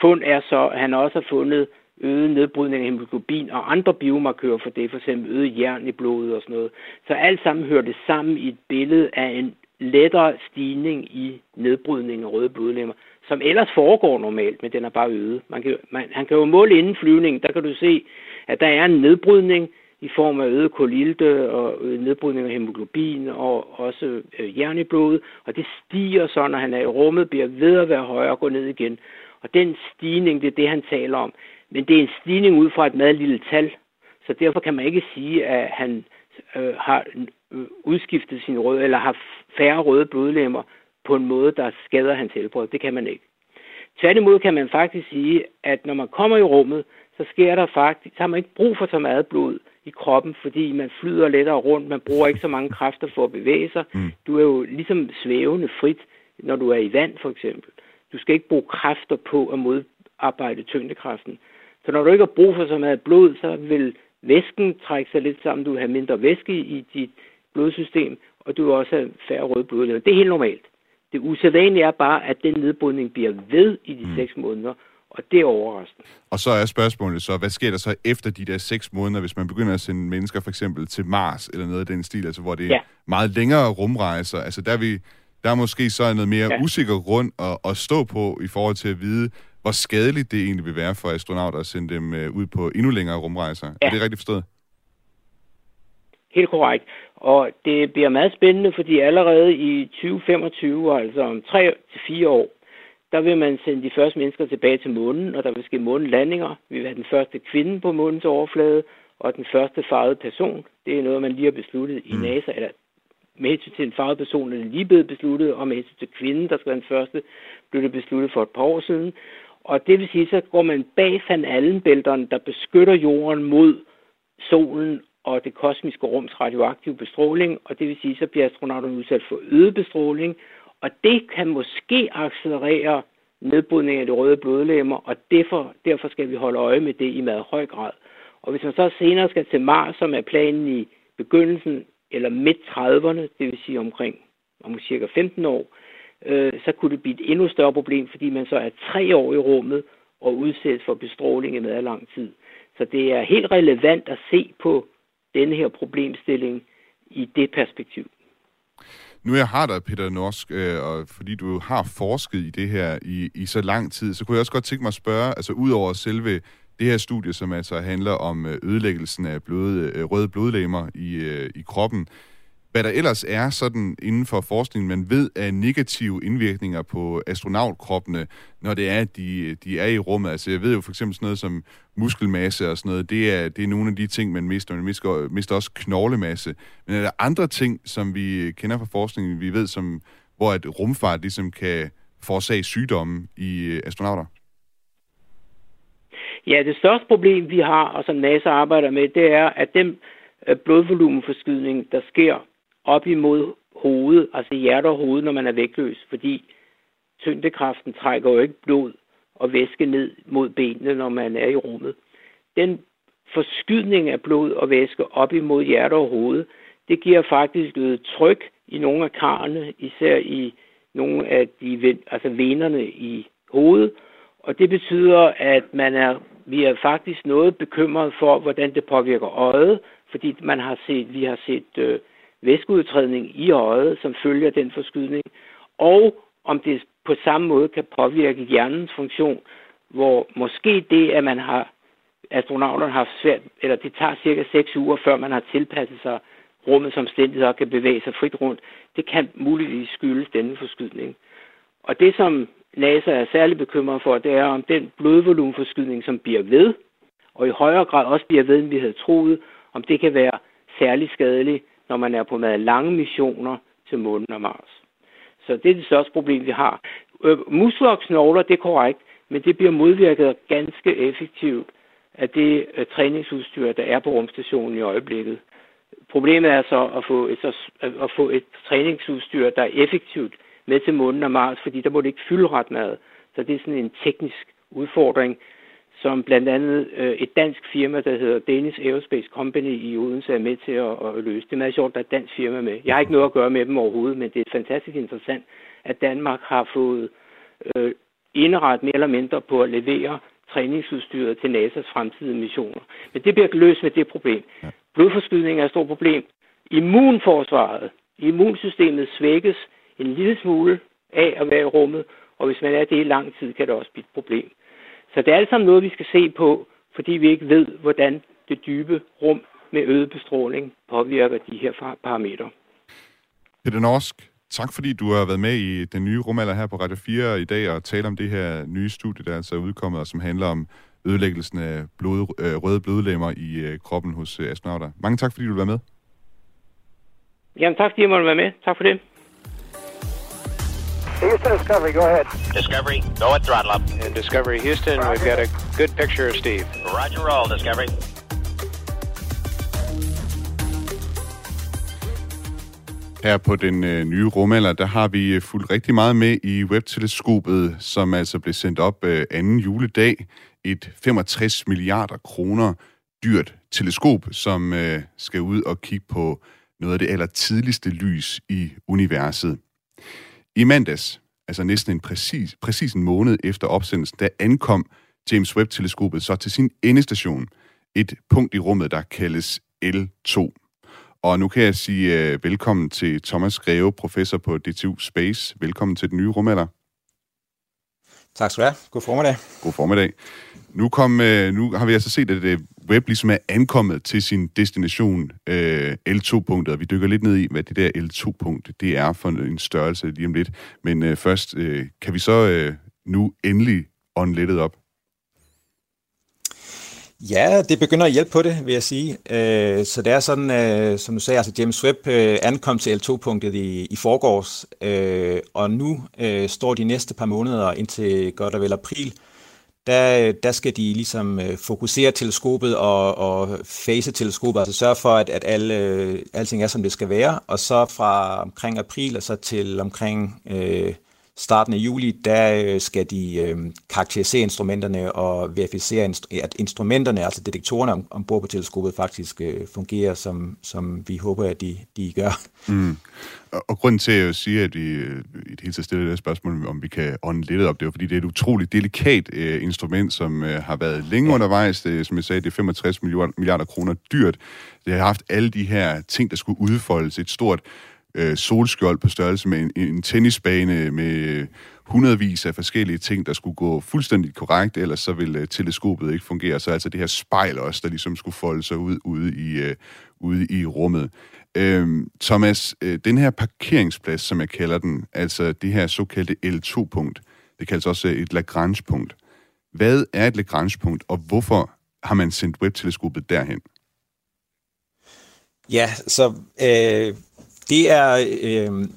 fund er så, at han også har fundet øget nedbrydning af hemoglobin og andre biomarkører for det, for eksempel øget jern i blodet og sådan noget. Så alt sammen hører det sammen i et billede af en lettere stigning i nedbrydning af røde blodlemmer, som ellers foregår normalt, men den er bare øget. Man kan, man, han kan jo måle inden flyvningen, der kan du se, at der er en nedbrydning i form af øget kolilte og nedbrydning af hemoglobin og også øh, jern i blodet, og det stiger så, når han er i rummet, bliver ved at være højere og går ned igen. Og den stigning, det er det, han taler om. Men det er en stigning ud fra et meget lille tal, så derfor kan man ikke sige, at han øh, har øh, udskiftet sin røde, eller har færre røde blodlemmer på en måde, der skader hans helbred. Det kan man ikke. Tværtimod kan man faktisk sige, at når man kommer i rummet, så sker der faktisk, så har man ikke brug for så meget blod i kroppen, fordi man flyder lettere rundt, man bruger ikke så mange kræfter for at bevæge sig. Mm. Du er jo ligesom svævende frit, når du er i vand for eksempel. Du skal ikke bruge kræfter på at modarbejde tyngdekraften. Så når du ikke har brug for så meget blod, så vil væsken trække sig lidt sammen. Du vil have mindre væske i dit blodsystem, og du vil også have færre røde blodlegemer. Det er helt normalt. Det usædvanlige er bare, at den nedbrydning bliver ved i de mm. seks måneder, og det er overraskende. Og så er spørgsmålet så, hvad sker der så efter de der seks måneder, hvis man begynder at sende mennesker for eksempel til Mars, eller noget af den stil, altså hvor det er ja. meget længere rumrejser. Altså der er, vi, der er måske så noget mere ja. usikker grund at, at stå på i forhold til at vide, hvor skadeligt det egentlig vil være for astronauter at sende dem øh, ud på endnu længere rumrejser. Ja. Er det rigtigt forstået? Helt korrekt. Og det bliver meget spændende, fordi allerede i 2025, altså om 3-4 år, der vil man sende de første mennesker tilbage til månen, og der vil ske månelandinger. Vi vil have den første kvinde på månens overflade, og den første farvede person. Det er noget, man lige har besluttet i mm. NASA, eller med hensyn til en farvet person er det lige blevet besluttet, og med hensyn til kvinden, der skal være den første, blev det besluttet for et par år siden. Og det vil sige, så går man bag Van Allen-bælterne, der beskytter jorden mod solen og det kosmiske rums radioaktive bestråling, og det vil sige, så bliver astronauterne udsat for øget bestråling, og det kan måske accelerere nedbrydning af de røde blodlemmer, og derfor, derfor skal vi holde øje med det i meget høj grad. Og hvis man så senere skal til Mars, som er planen i begyndelsen eller midt 30'erne, det vil sige omkring om cirka 15 år, øh, så kunne det blive et endnu større problem, fordi man så er tre år i rummet og udsættes for bestråling i meget lang tid. Så det er helt relevant at se på denne her problemstilling i det perspektiv. Nu jeg har dig, Peter Norsk, øh, og fordi du har forsket i det her i, i så lang tid, så kunne jeg også godt tænke mig at spørge, altså ud over selve det her studie, som altså handler om øh, ødelæggelsen af blod, øh, røde blodlegemer i, øh, i kroppen, hvad der ellers er sådan inden for forskningen, man ved af negative indvirkninger på astronautkroppene, når det er, at de, de er i rummet. Altså jeg ved jo for eksempel sådan noget som muskelmasse og sådan noget, det er, det er nogle af de ting, man mister. Man mister, mister også knoglemasse. Men er der andre ting, som vi kender fra forskningen, vi ved, som, hvor at rumfart ligesom kan forårsage sygdomme i astronauter? Ja, det største problem, vi har, og som NASA arbejder med, det er, at den øh, blodvolumenforskydning, der sker op imod hovedet, altså hjerte og hoved, når man er vægtløs, fordi tyngdekraften trækker jo ikke blod og væske ned mod benene, når man er i rummet. Den forskydning af blod og væske op imod hjerte og hoved, det giver faktisk et tryk i nogle af karrene, især i nogle af de altså venerne i hovedet, og det betyder, at man er, vi er faktisk noget bekymret for, hvordan det påvirker øjet, fordi man har set, vi har set øh, væskeudtrædning i øjet, som følger den forskydning, og om det på samme måde kan påvirke hjernens funktion, hvor måske det, at man har astronauterne har svært, eller det tager cirka 6 uger, før man har tilpasset sig rummets omstændigheder og kan bevæge sig frit rundt, det kan muligvis skyldes denne forskydning. Og det, som NASA er særlig bekymret for, det er om den blodvolumenforskydning, som bliver ved, og i højere grad også bliver ved, end vi havde troet, om det kan være særlig skadeligt når man er på meget lange missioner til månen og Mars. Så det er det største problem, vi har. Øh, muskler og knogler, det er korrekt, men det bliver modvirket ganske effektivt af det øh, træningsudstyr, der er på rumstationen i øjeblikket. Problemet er så at få et, at få et træningsudstyr, der er effektivt med til månen og Mars, fordi der må det ikke fylde ret meget. Så det er sådan en teknisk udfordring, som blandt andet øh, et dansk firma, der hedder Danish Aerospace Company i Odense, er med til at, at løse. Det er meget sjovt, at der er et dansk firma med. Jeg har ikke noget at gøre med dem overhovedet, men det er fantastisk interessant, at Danmark har fået øh, indret mere eller mindre på at levere træningsudstyret til NASA's fremtidige missioner. Men det bliver løst med det problem. Blodforskydning er et stort problem. Immunforsvaret, immunsystemet svækkes en lille smule af at være i rummet, og hvis man er det i lang tid, kan det også blive et problem. Så det er alt sammen noget, vi skal se på, fordi vi ikke ved, hvordan det dybe rum med øget bestråling påvirker de her parametre. Peter Norsk, tak fordi du har været med i den nye rumalder her på Radio 4 i dag og tale om det her nye studie, der er altså udkommet, og som handler om ødelæggelsen af blod, øh, røde blodlemmer i øh, kroppen hos øh, astronauter. Mange tak, fordi du var med. Jamen tak, fordi jeg måtte være med. Tak for det. Houston Discovery, go ahead. Discovery, go at throttle up. And Discovery Houston, we've got a good picture of Steve. Roger roll, Discovery. Her på den øh, nye rumalder, der har vi øh, fulgt rigtig meget med i webteleskopet, som altså blev sendt op øh, anden juledag. Et 65 milliarder kroner dyrt teleskop, som øh, skal ud og kigge på noget af det aller tidligste lys i universet. I mandags, altså næsten en præcis, præcis en måned efter opsendelsen, der ankom James Webb-teleskopet så til sin endestation, et punkt i rummet, der kaldes L2. Og nu kan jeg sige uh, velkommen til Thomas Greve, professor på DTU Space. Velkommen til den nye rumalder. Tak skal du have. God formiddag. God formiddag. Nu, kom, uh, nu har vi altså set, at uh, web ligesom er ankommet til sin destination øh, L2-punktet, og vi dykker lidt ned i, hvad det der L2-punkt det er for en størrelse lige om lidt. Men øh, først, øh, kan vi så øh, nu endelig ånde op? Ja, det begynder at hjælpe på det, vil jeg sige. Øh, så det er sådan, øh, som du sagde, altså James Webb øh, ankom til L2-punktet i, i forgårs, øh, og nu øh, står de næste par måneder indtil godt og vel april, der, øh, der skal de ligesom øh, fokusere teleskopet og, og face teleskopet, altså sørge for, at, at alle, øh, alting er, som det skal være, og så fra omkring april og så til omkring øh, starten af juli, der skal de øh, karakterisere instrumenterne og verificere, at instrumenterne, altså detektorerne om, ombord på teleskopet, faktisk øh, fungerer, som, som vi håber, at de, de gør. Mm. Og, grunden til at sige, at vi øh, i det hele taget stiller det spørgsmål, om vi kan ånde lidt op, det er fordi, det er et utroligt delikat øh, instrument, som øh, har været længe ja. undervejs. Det, som jeg sagde, det er 65 milliarder, kroner dyrt. Det har haft alle de her ting, der skulle udfoldes. Et stort øh, solskjold på størrelse med en, en tennisbane med hundredvis af forskellige ting, der skulle gå fuldstændig korrekt, ellers så ville uh, teleskopet ikke fungere. Så altså det her spejl også, der ligesom skulle folde sig ud ude i, uh, ude i rummet. Øhm, Thomas, øh, den her parkeringsplads, som jeg kalder den, altså det her såkaldte L2-punkt, det kaldes også et Lagrange-punkt. Hvad er et Lagrange-punkt, og hvorfor har man sendt webteleskopet derhen? Ja, så øh, det er... Øh,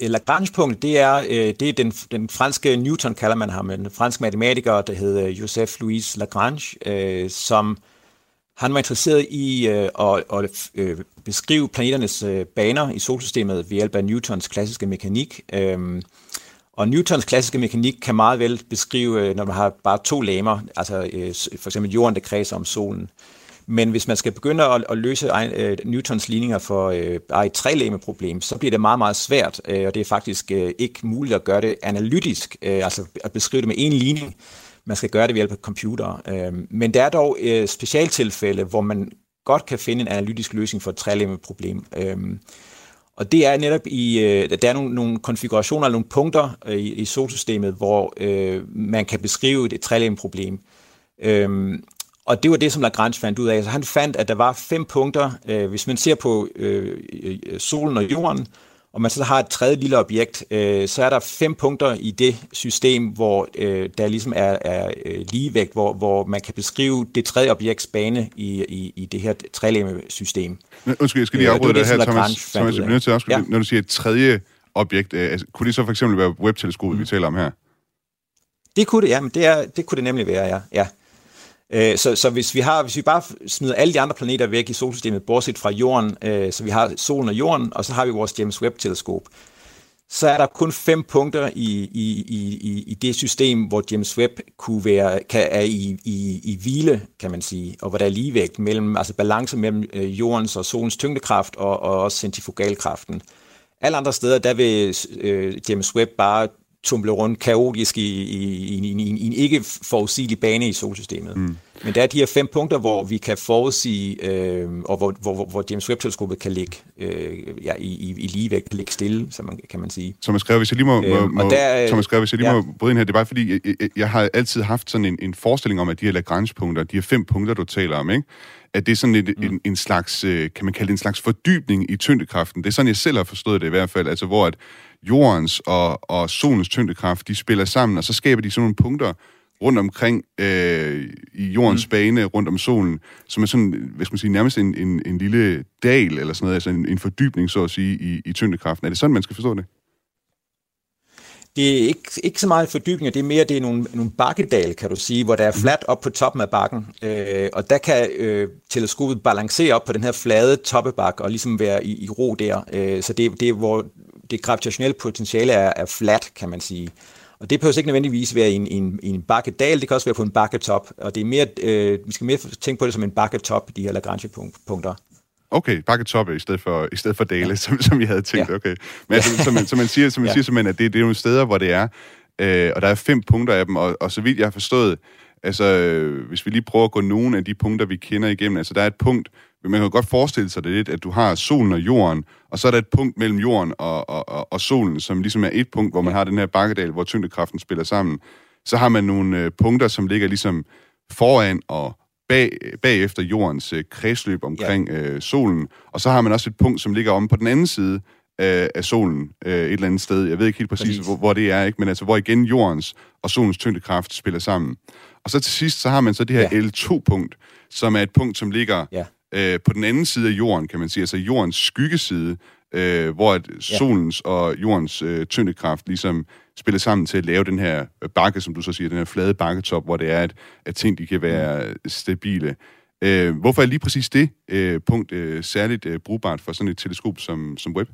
Lagrange-punkt, det er, øh, det er den, den franske Newton, kalder man ham, en fransk matematiker, der hedder Joseph Louis Lagrange, øh, som han var interesseret i øh, at, at øh, beskrive planeternes øh, baner i solsystemet ved hjælp af Newtons klassiske mekanik. Øh, og Newtons klassiske mekanik kan meget vel beskrive, øh, når man har bare to lamer, altså øh, for eksempel jorden, der kredser om solen. Men hvis man skal begynde at, at løse uh, Newtons ligninger for øh, bare et trelæme-problem, så bliver det meget, meget svært, øh, og det er faktisk øh, ikke muligt at gøre det analytisk, øh, altså at beskrive det med en ligning. Man skal gøre det ved hjælp af computer. Øhm, men der er dog uh, specialtilfælde, hvor man godt kan finde en analytisk løsning for et trelæme-problem. Øhm, og det er netop i, uh, der er nogle, nogle konfigurationer, nogle punkter øh, i, i solsystemet, hvor uh, man kan beskrive et trelæme-problem. Øhm, og det var det, som Lagrange fandt ud af. Så han fandt, at der var fem punkter, øh, hvis man ser på øh, solen og jorden, og man så har et tredje lille objekt, øh, så er der fem punkter i det system, hvor øh, der ligesom er, er øh, ligevægt, hvor, hvor man kan beskrive det tredje objekts bane i, i, i det her trelemme-system. Undskyld, jeg skal lige øh, afbryde det, det her, Thomas. Thomas, jeg nødt til at ja. når du siger et tredje objekt, øh, altså, kunne det så for eksempel være webteleskopet, mm. vi taler om her? Det kunne det, ja, men det, er, det kunne det nemlig være, ja. ja. Øh, så, så hvis vi har, hvis vi bare smider alle de andre planeter væk i solsystemet, bortset fra Jorden, øh, så vi har solen og Jorden, og så har vi vores James Webb-teleskop, så er der kun fem punkter i, i, i, i det system, hvor James Webb kunne være, kan, er i, i, i hvile, kan man sige, og hvor der er ligevægt mellem, altså balance mellem øh, jordens og solens tyngdekraft og, og også centrifugalkraften. Alle andre steder, der vil øh, James Webb bare tumle rundt kaotisk i, i, i, i, i en ikke forudsigelig bane i solsystemet. Mm. Men der er de her fem punkter, hvor vi kan forudsige, øh, og hvor, hvor, hvor James Webb-teleskopet kan ligge øh, ja, i, i, i ligevægt, kan ligge stille, så man, kan man sige. Thomas Skrev, hvis jeg lige må, øhm, må, der, Thomas Skrev, hvis jeg lige ja. må bryde ind her, det er bare fordi, jeg, jeg, jeg har altid haft sådan en, en forestilling om, at de her Lagrange-punkter, de her fem punkter, du taler om, ikke? at det er sådan et, mm. en, en slags, øh, kan man kalde det en slags fordybning i tyngdekraften. Det er sådan, jeg selv har forstået det i hvert fald, altså hvor at jordens og, og solens tyngdekraft, de spiller sammen, og så skaber de sådan nogle punkter rundt omkring øh, i jordens mm. bane, rundt om solen, som er sådan, hvad skal man sige, nærmest en, en, en lille dal, eller sådan noget, altså en, en fordybning, så at sige, i, i tyngdekraften. Er det sådan, man skal forstå det? Det er ikke, ikke så meget fordybning, det er mere det er nogle, nogle bakkedal, kan du sige, hvor der er fladt op på toppen af bakken. Øh, og der kan øh, teleskopet balancere op på den her flade toppebakke og ligesom være i, i ro der. Øh, så det, det er, hvor det gravitationelle potentiale er, er flat, kan man sige. Og det behøver ikke nødvendigvis være i en, en, en bakkedal, det kan også være på en bakketop. Og det er mere, øh, vi skal mere tænke på det som en bakketop, de her Lagrange-punkter. Okay, bakketop i stedet for, i stedet for dale, ja. som, som jeg havde tænkt. Ja. Okay. Men altså, som, man, som man siger, som man ja. siger simpelthen, at det, det er nogle steder, hvor det er, øh, og der er fem punkter af dem, og, og så vidt jeg har forstået, altså, øh, hvis vi lige prøver at gå nogle af de punkter, vi kender igennem, altså der er et punkt, man kan godt forestille sig det lidt, at du har solen og jorden, og så er der et punkt mellem jorden og, og, og, og solen, som ligesom er et punkt, hvor man har den her bakkedal, hvor tyngdekraften spiller sammen. Så har man nogle øh, punkter, som ligger ligesom foran og bag, bagefter jordens øh, kredsløb omkring ja. øh, solen, og så har man også et punkt, som ligger om på den anden side af, af solen øh, et eller andet sted. Jeg ved ikke helt præcis, præcis. Hvor, hvor det er, ikke? men altså hvor igen jordens og solens tyngdekraft spiller sammen. Og så til sidst, så har man så det her ja. L2-punkt, som er et punkt, som ligger ja øh, på den anden side af jorden, kan man sige, altså jordens skyggeside, øh, hvor at solens ja. og jordens øh, tyndekraft ligesom spiller sammen til at lave den her bakke, som du så siger, den her flade bakketop, hvor det er, at, at ting de kan være mm. stabile. Øh, hvorfor er lige præcis det øh, punkt øh, særligt øh, brugbart for sådan et teleskop som, som Webb?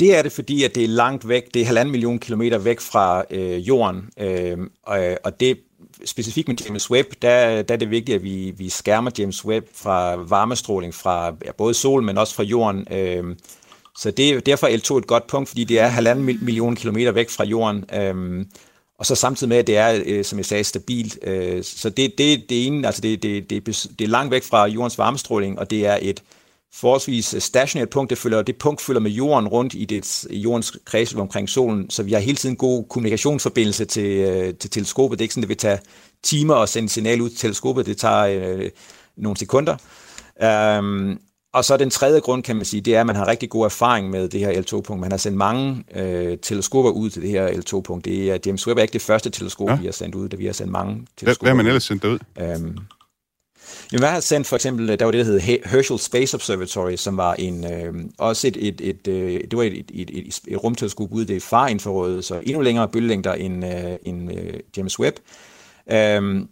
Det er det, fordi at det er langt væk. Det er halvanden million kilometer væk fra øh, jorden, øh, og, og det specifikt med James Webb, der, der er det vigtigt, at vi, vi skærmer James Webb fra varmestråling fra ja, både solen, men også fra jorden. Øh, så det, derfor er L2 et godt punkt, fordi det er halvanden million kilometer væk fra jorden. Øh, og så samtidig med, at det er, øh, som jeg sagde, stabilt. Øh, så det, det, det ene, altså det, det, det, det er langt væk fra jordens varmestråling, og det er et forholdsvis stationært punkt. Det, følger, det punkt følger med jorden rundt i, det, i jordens kredsløb omkring solen, så vi har hele tiden god kommunikationsforbindelse til, øh, til teleskopet. Det er ikke sådan, at vi tager timer og sende signal ud til teleskopet. Det tager øh, nogle sekunder. Um, og så den tredje grund, kan man sige, det er, at man har rigtig god erfaring med det her L2-punkt. Man har sendt mange øh, teleskoper ud til det her L2-punkt. Det er, James Webb er ikke det første teleskop, ja. vi har sendt ud, da vi har sendt mange teleskoper Hvad har man ellers sendt ud? Um, Jamen, hvad har sendt for eksempel, der var det, der hed Herschel Space Observatory, som var en, øh, også et, et, et, øh, det var et, et, et, et, et rumteleskop ude i det farinfrarådet, så endnu længere bølgelængder end, øh, end øh, James Webb. Øhm,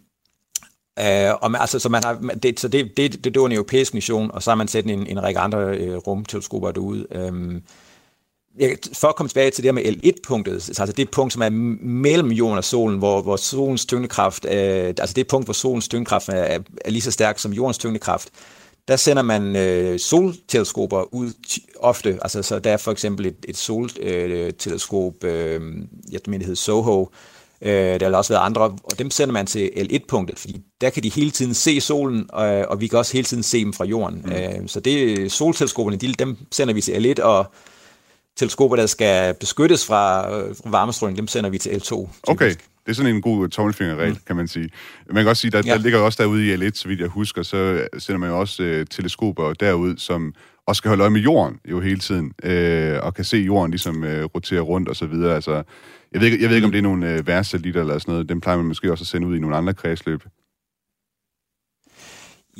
øh, og, altså, så, man har, det, så det, det, det, det var en europæisk mission, og så har man sat en, en række andre øh, rumteleskoper derude. Øhm, for at komme tilbage til det her med L1-punktet, altså det punkt, som er mellem jorden og solen, hvor, hvor solens tyngdekraft, øh, altså det punkt, hvor solens tyngdekraft er, er lige så stærk som jordens tyngdekraft, der sender man øh, solteleskoper ud ofte. Altså, så der er for eksempel et, et solteleskop, øh, jeg mener, det hedder SOHO, øh, der har også været andre, og dem sender man til L1-punktet, fordi der kan de hele tiden se solen, og, og vi kan også hele tiden se dem fra jorden. Mm. Øh, så det solteleskoperne, de, dem sender vi til L1, og teleskoper, der skal beskyttes fra, øh, varmestråling, dem sender vi til L2. Typisk. Okay, det er sådan en god tommelfingerregel, mm. kan man sige. Man kan også sige, der, ja. der ligger også derude i L1, så vidt jeg husker, så sender man jo også uh, teleskoper derud, som også skal holde øje med jorden jo hele tiden, uh, og kan se jorden ligesom uh, rotere rundt og så videre. Altså, jeg ved, ikke, jeg ved ikke, om mm. det er nogle uh, værste eller sådan noget. Dem plejer man måske også at sende ud i nogle andre kredsløb.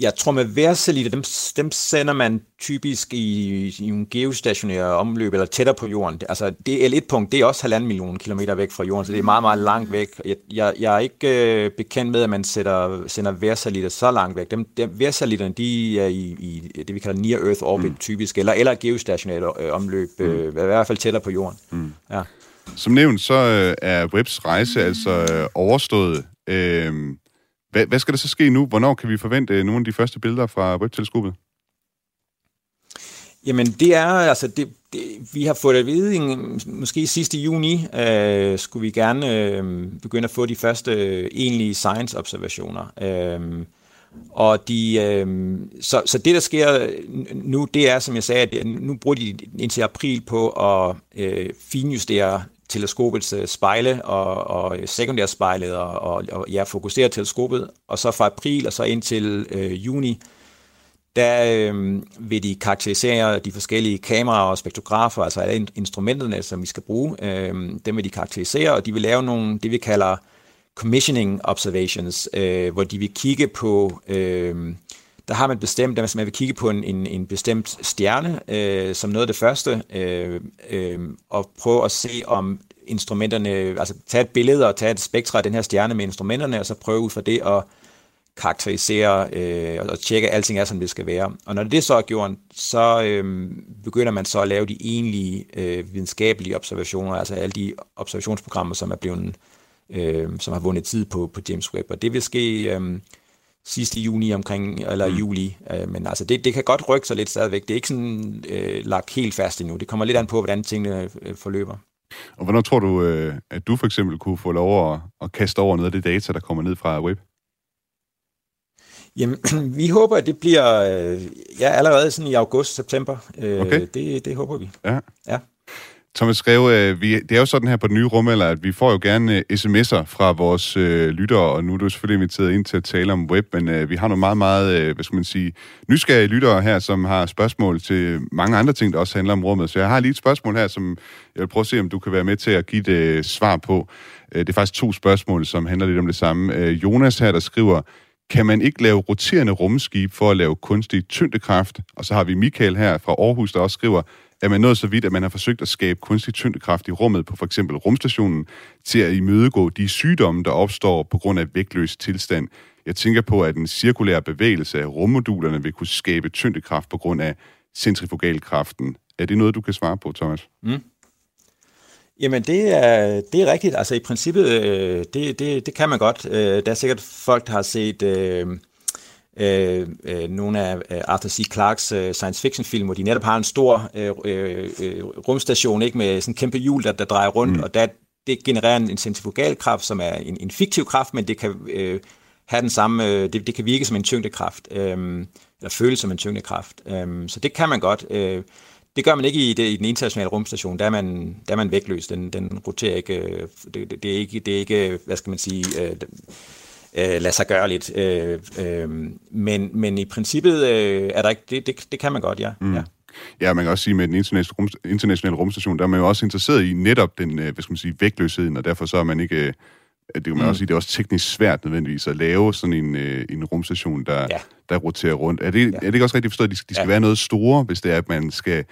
Jeg tror med værsatellitter, dem, dem sender man typisk i, i en geostationær omløb, eller tættere på jorden. Altså det L1-punkt, det er også halvanden million kilometer væk fra jorden, så det er meget, meget langt væk. Jeg, jeg, jeg er ikke øh, bekendt med, at man sætter, sender værsatellitter så langt væk. Dem, dem værsatellitterne, de er i, i det, vi kalder near Earth orbit mm. typisk, eller, eller geostationært øh, omløb, øh, i hvert fald tættere på jorden. Mm. Ja. Som nævnt, så øh, er Webs rejse altså øh, overstået. Øh, hvad, hvad skal der så ske nu? Hvornår kan vi forvente øh, nogle af de første billeder fra webteleskopet? Jamen, det er, altså, det, det, vi har fået at vide, en, måske sidste juni, øh, skulle vi gerne øh, begynde at få de første øh, egentlige science-observationer. Øh, og de, øh, så, så det, der sker nu, det er, som jeg sagde, at nu bruger de indtil april på at øh, finjustere teleskopets øh, spejle og, og øh, sekundærspejlet og, og, og ja, fokusere teleskopet. Og så fra april og så indtil øh, juni, der øh, vil de karakterisere de forskellige kameraer og spektrografer, altså alle instrumenterne, som vi skal bruge. Øh, dem vil de karakterisere, og de vil lave nogle, det vi kalder commissioning observations, øh, hvor de vil kigge på, øh, der har man bestemt, at man vil kigge på en, en, en bestemt stjerne øh, som noget af det første, øh, øh, og prøve at se om instrumenterne, altså tage et billede og tage et spektra af den her stjerne med instrumenterne, og så prøve ud fra det at karakterisere øh, og tjekke, at alting er, som det skal være. Og når det så er gjort, så øh, begynder man så at lave de egentlige øh, videnskabelige observationer, altså alle de observationsprogrammer, som er blevet øh, som har vundet tid på, på James Webb. Og det vil ske øh, sidste juni omkring, eller mm. juli. Øh, men altså, det, det kan godt rykke sig lidt stadigvæk. Det er ikke sådan øh, lagt helt fast endnu. Det kommer lidt an på, hvordan tingene øh, forløber. Og hvornår tror du, øh, at du for eksempel kunne få lov at, at kaste over noget af det data, der kommer ned fra web? Jamen, vi håber, at det bliver øh, ja, allerede sådan i august-september. Øh, okay. det, det håber vi. Ja. ja. Thomas skrev, øh, vi, det er jo sådan her på den nye eller at vi får jo gerne øh, sms'er fra vores øh, lyttere, og nu er du selvfølgelig inviteret ind til at tale om web, men øh, vi har nogle meget, meget, øh, hvad skal man sige, nysgerrige lyttere her, som har spørgsmål til mange andre ting, der også handler om rummet. Så jeg har lige et spørgsmål her, som jeg vil prøve at se, om du kan være med til at give det øh, svar på. Øh, det er faktisk to spørgsmål, som handler lidt om det samme. Øh, Jonas her, der skriver, kan man ikke lave roterende rumskib for at lave kunstig tyngdekraft? Og så har vi Michael her fra Aarhus, der også skriver, er man nået så vidt, at man har forsøgt at skabe kunstig tyngdekraft i rummet på for eksempel rumstationen til at imødegå de sygdomme, der opstår på grund af vægtløs tilstand. Jeg tænker på, at en cirkulær bevægelse af rummodulerne vil kunne skabe tyngdekraft på grund af centrifugalkraften. Er det noget, du kan svare på, Thomas? Mm. Jamen, det er, det er rigtigt. Altså, i princippet, øh, det, det, det kan man godt. Øh, der er sikkert folk, der har set... Øh, øh, øh, nogle af øh, Arthur C. Clarkes øh, science fiction film, hvor de netop har en stor øh, øh, øh, rumstation ikke med sådan en kæmpe hjul, der, der drejer rundt, mm. og der, det genererer en, en centrifugalkraft, som er en, en fiktiv kraft, men det kan øh, have den samme, øh, det, det kan virke som en tyngdekraft, øh, eller føles som en tyngdekraft. Øh, så det kan man godt. Øh, det gør man ikke i, det, i den internationale rumstation. Der er man, der er man vægtløs. Den, den roterer ikke. Øh, det, det, det, er ikke. det er ikke, hvad skal man sige, øh, øh, lade sig gøre lidt. Øh, øh, men, men i princippet øh, er der ikke, det, det, det kan man godt, ja. Mm. ja. Ja, man kan også sige, at med den internationale, rum, internationale rumstation, der er man jo også interesseret i netop den, øh, hvad skal man sige, vægtløsheden, og derfor så er man ikke, øh, det kan man mm. også sige, det er også teknisk svært nødvendigvis at lave sådan en, øh, en rumstation, der, ja. der roterer rundt. Er det, ja. er det ikke også rigtigt forstået, at de, de skal ja. være noget store, hvis det er, at man skal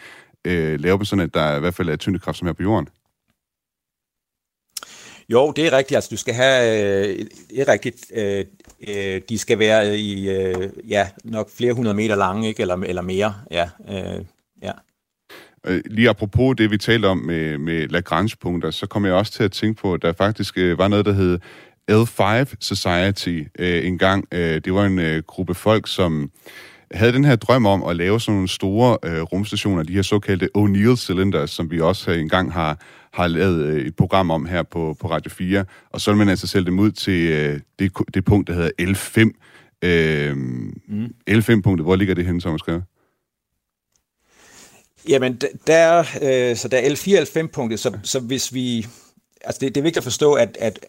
øh, lave dem sådan, at der i hvert fald er tyngdekraft som her på jorden? Jo, det er rigtigt. Altså, du skal have, øh, det er rigtigt, øh, øh, de skal være i, øh, ja, nok flere hundrede meter lange, ikke? Eller, eller mere, ja. Øh, ja. Øh, lige apropos det, vi talte om med, med Lagrange-punkter, så kom jeg også til at tænke på, at der faktisk øh, var noget, der hed L5 Society øh, engang. Øh, det var en øh, gruppe folk, som havde den her drøm om at lave sådan nogle store øh, rumstationer, de her såkaldte O'Neill Cylinders, som vi også engang har, har lavet øh, et program om her på, på Radio 4, og så vil man altså sælge dem ud til øh, det, det punkt, der hedder L5. Øh, mm. L5-punktet, hvor ligger det henne, som skrevet? Jamen, der, øh, så der er L4 og L5-punktet, så, så hvis vi... Altså, det, det er vigtigt at forstå, at, at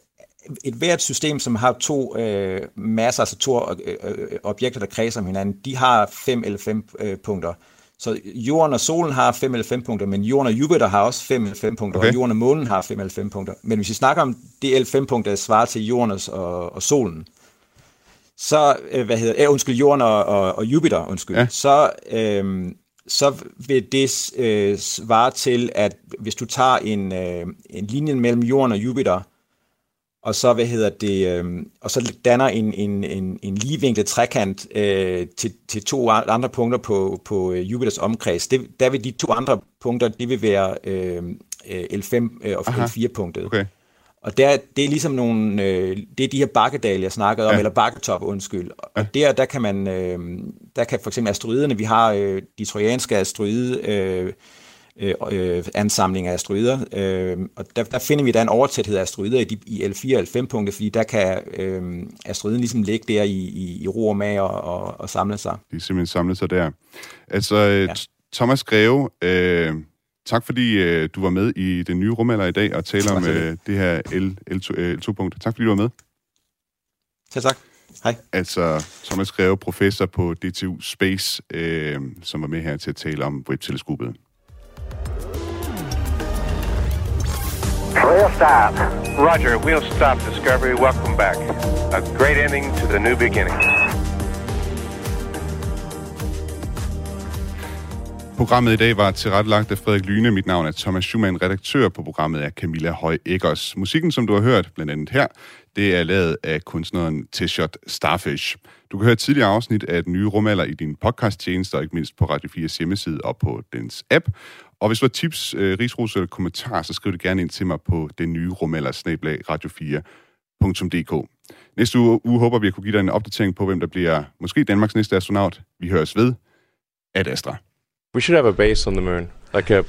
et hvert system, som har to øh, masser, altså to øh, øh, objekter, der kredser om hinanden, de har fem eller fem øh, punkter. Så jorden og solen har 5 eller 5 punkter, men jorden og Jupiter har også 5 eller 5 punkter, okay. og jorden og månen har 5 eller 5 punkter. Men hvis vi snakker om det L5 punkter, der svarer til jorden og, og solen, så, øh, hvad hedder, øh, undskyld, Jorden og, og, og Jupiter, undskyld, ja. så, øh, så vil det øh, svare til, at hvis du tager en, øh, en linje mellem Jorden og Jupiter, og så, hvad hedder det, øh, og så danner en, en, en, en ligevinklet trekant øh, til, til to andre punkter på, på øh, Jupiters omkreds. Det, der vil de to andre punkter, det vil være øh, L5 øh, og L4-punktet. Okay. Og der, det er ligesom nogle, øh, det er de her bakkedal, jeg snakkede om, ja. eller bakketop, undskyld. Og ja. der, der kan man, øh, der kan for eksempel asteroiderne, vi har øh, de trojanske asteroide, øh, øh, øh, ansamling af asteroider, øh, og der, der finder vi, der en overtæthed af asteroider i, de, i L4 og L5-punkter, fordi der kan øh, asteroiden ligesom ligge der i, i, i ro og mag og, og, og samle sig. De er simpelthen samlet sig der. Altså, øh, ja. Thomas Greve, øh, tak fordi øh, du var med i den nye rumalder i dag og taler om øh, det her L, L2, L2-punkt. Tak fordi du var med. Ja, tak. Hej. Altså Thomas Greve, professor på DTU Space, øh, som var med her til at tale om Webb-teleskopet. We'll stop. Roger, we'll stop Discovery. Welcome back. A great ending to the new beginning. Programmet i dag var tilrettelagt af Frederik Lyne. Mit navn er Thomas Schumann. Redaktør på programmet er Camilla Høj Eggers. Musikken, som du har hørt, blandt andet her, det er lavet af kunstneren T-Shot Starfish. Du kan høre tidligere afsnit af den nye rumalder i din podcast-tjeneste, og ikke mindst på Radio 4's hjemmeside og på dens app. Og hvis du har tips, øh, rigsros eller kommentarer, så skriv det gerne ind til mig på den nye rumalder radio4.dk. Næste uge, uge håber vi at kunne give dig en opdatering på, hvem der bliver måske Danmarks næste astronaut. Vi høres ved. Ad Astra. We should have a base on the moon, like a,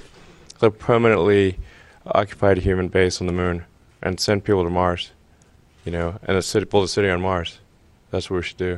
a permanently occupied human base on the moon, and send people to Mars, you know, and a city, build a city on Mars. That's what we should do.